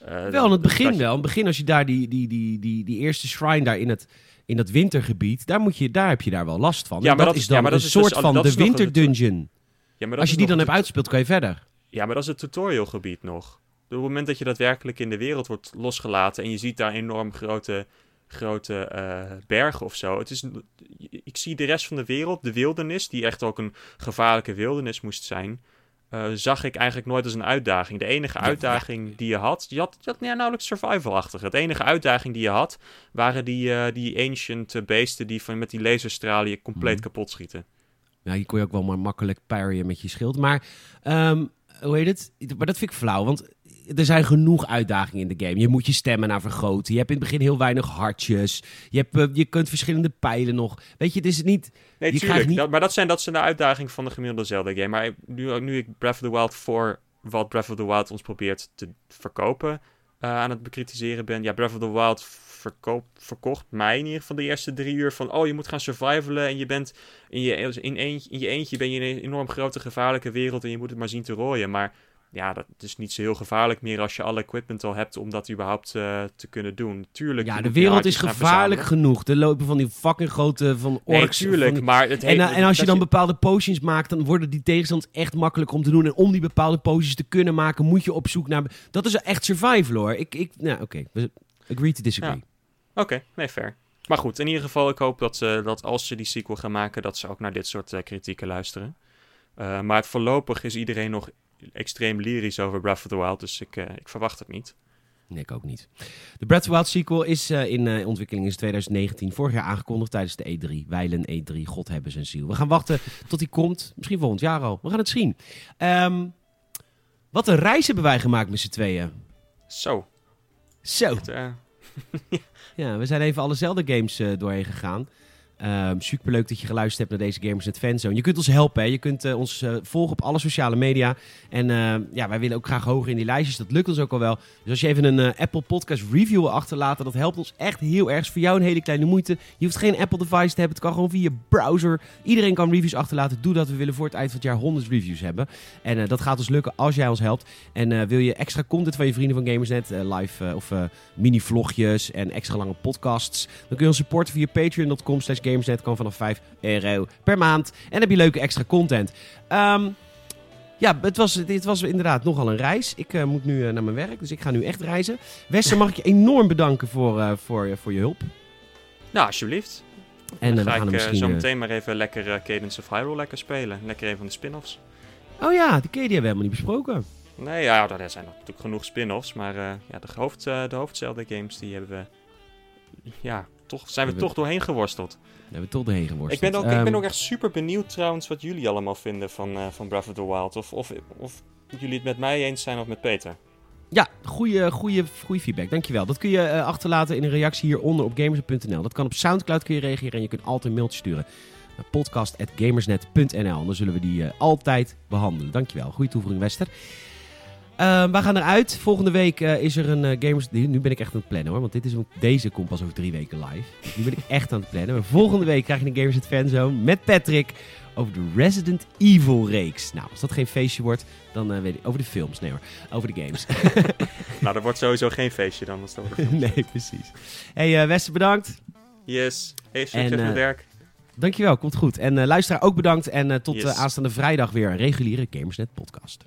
Eh, Wel, in het begin wel. In het begin als je daar die, die, die, die, die eerste shrine daar in het, in dat wintergebied, daar, moet je, daar heb je daar wel last van. Ja, maar dat, dat is ja, dan maar een dat dus soort van de winterdungeon. Ja, maar dat Als je die dan hebt uitgespeeld, kan je verder. Ja, maar dat is het tutorialgebied nog. Op het moment dat je daadwerkelijk in de wereld wordt losgelaten en je ziet daar enorm grote, grote eh, bergen of zo. Het is, ik zie de rest van de wereld, de wildernis, die echt ook een gevaarlijke wildernis moest zijn, eh, zag ik eigenlijk nooit als een uitdaging. De enige uitdaging die je had, je had, je had ja, nauwelijks survival-achtig. Het enige uitdaging die je had, waren die, eh, die ancient beesten die van, met die laserstralen je compleet Mhm. kapot schieten. Ja, hier kon je ook wel maar makkelijk parryen met je schild. Maar, ehm, hoe heet het? Maar dat vind ik flauw, want er zijn genoeg uitdagingen in de game. Je moet je stemmen naar vergroten. Je hebt in het begin heel weinig hartjes. Je, hebt, eh, je kunt verschillende pijlen nog. Weet je, het is niet... Nee, Je tuurlijk. niet- Dat, maar dat zijn, dat zijn de uitdagingen van de gemiddelde Zelda-game. Maar nu, nu ik Breath of the Wild 4 wat Breath of the Wild ons probeert te verkopen uh, aan het bekritiseren ben. Ja, Breath of the Wild verkoop, verkocht mij in ieder geval de eerste drie uur van... oh, je moet gaan survivalen en je bent in je, in, eentje, in je eentje ben je in een enorm grote gevaarlijke wereld... en je moet het maar zien te rooien. Maar ja, dat is niet zo heel gevaarlijk meer als je alle equipment al hebt om dat überhaupt uh, te kunnen doen. Tuurlijk. Ja, de wereld is gevaarlijk genoeg. Er lopen van die fucking grote van orks. Nee, tuurlijk, die... maar het en, en als je dan bepaalde potions maakt, dan worden die tegenstanders echt makkelijk om te doen. En om die bepaalde potions te kunnen maken, moet je op zoek naar... Dat is echt survival hoor. Ik, ik, nou oké, okay. agree to disagree. Ja. Oké, nee, fair. Maar goed, in ieder geval, ik hoop dat, ze, dat als ze die sequel gaan maken, dat ze ook naar dit soort uh, kritieken luisteren. Uh, maar voorlopig is iedereen nog extreem lyrisch over Breath of the Wild, dus ik, uh, ik verwacht het niet. Nee, ik ook niet. De Breath of the Wild sequel is uh, in uh, ontwikkeling in 2019, vorig jaar aangekondigd tijdens de E3. Wijlen E3, God hebben zijn ziel. We gaan wachten tot die komt, misschien volgend jaar al. We gaan het zien. Um, wat een reis hebben wij gemaakt met z'n tweeën. Zo. Zo. Ja, we zijn even alle Zelda-games uh, doorheen gegaan. Super leuk dat je geluisterd hebt naar deze Gamers Net Fanzone. Je kunt ons helpen. Hè? Je kunt uh, ons uh, volgen op alle sociale media. En uh, ja, wij willen ook graag hoger in die lijstjes. Dat lukt ons ook al wel. Dus als je even een Apple Podcast review wil achterlaten, dat helpt ons echt heel erg. Voor jou een hele kleine moeite. Je hoeft geen Apple device te hebben. Het kan gewoon via je browser. Iedereen kan reviews achterlaten. Doe dat. We willen voor het eind van het jaar 100 reviews hebben. En dat gaat ons lukken als jij ons helpt. En wil je extra content van je vrienden van Gamersnet, live of mini-vlogjes en extra lange podcasts, dan kun je ons supporten via patreon.com Gamersnet kan vanaf 5 euro per maand. En heb je leuke extra content. Um, ja, het was, dit was inderdaad nogal een reis. Ik uh, moet nu uh, naar mijn werk, dus ik ga nu echt reizen. Wester, mag ik je enorm bedanken voor, uh, voor, voor je hulp. Nou, alsjeblieft. En dan ga ik misschien, zo meteen maar even lekker Cadence of Hyrule lekker spelen. Lekker een van de spin-offs. Oh ja, die keer die hebben we helemaal niet besproken. Nee, ja, er zijn natuurlijk genoeg spin-offs. Maar ja, de, hoofd, de hoofdzelfde games, die hebben we... Ja, toch, zijn we, we toch doorheen geworsteld. We hebben toch doorheen geworsteld. Ik ben ook, um, ik ben ehm, ook echt super benieuwd trouwens wat jullie allemaal vinden van, uh, van Breath of the Wild. Of, of, of jullie het met mij eens zijn of met Peter. Ja, goede, goede, goede feedback. Dankjewel. Dat kun je uh, achterlaten in een reactie hieronder op gamers.nl. Dat kan op Soundcloud kun je reageren en je kunt altijd een mailtje sturen. naar podcast.gamersnet.nl. Dan zullen we die uh, altijd behandelen. Dankjewel. Goede toevoeging, Wester. Uh, we gaan eruit. Volgende week uh, is er een uh, Gamers... Nu ben ik echt aan het plannen hoor. Want dit is, deze komt pas over drie weken live. Nu ben ik echt aan het plannen. Maar volgende week krijg je een Gamers het Fanzone met Patrick over de Resident Evil reeks. Nou, als dat geen feestje wordt, dan weet ik... Over de films, nee hoor. Over de games. nou, dat wordt sowieso geen feestje dan. Als dat nee, precies. Hey Wester, bedankt. Yes. Hey, succes met werk. Dankjewel, komt goed. En luisteraar ook bedankt. En tot yes. aanstaande vrijdag weer een reguliere Gamersnet podcast.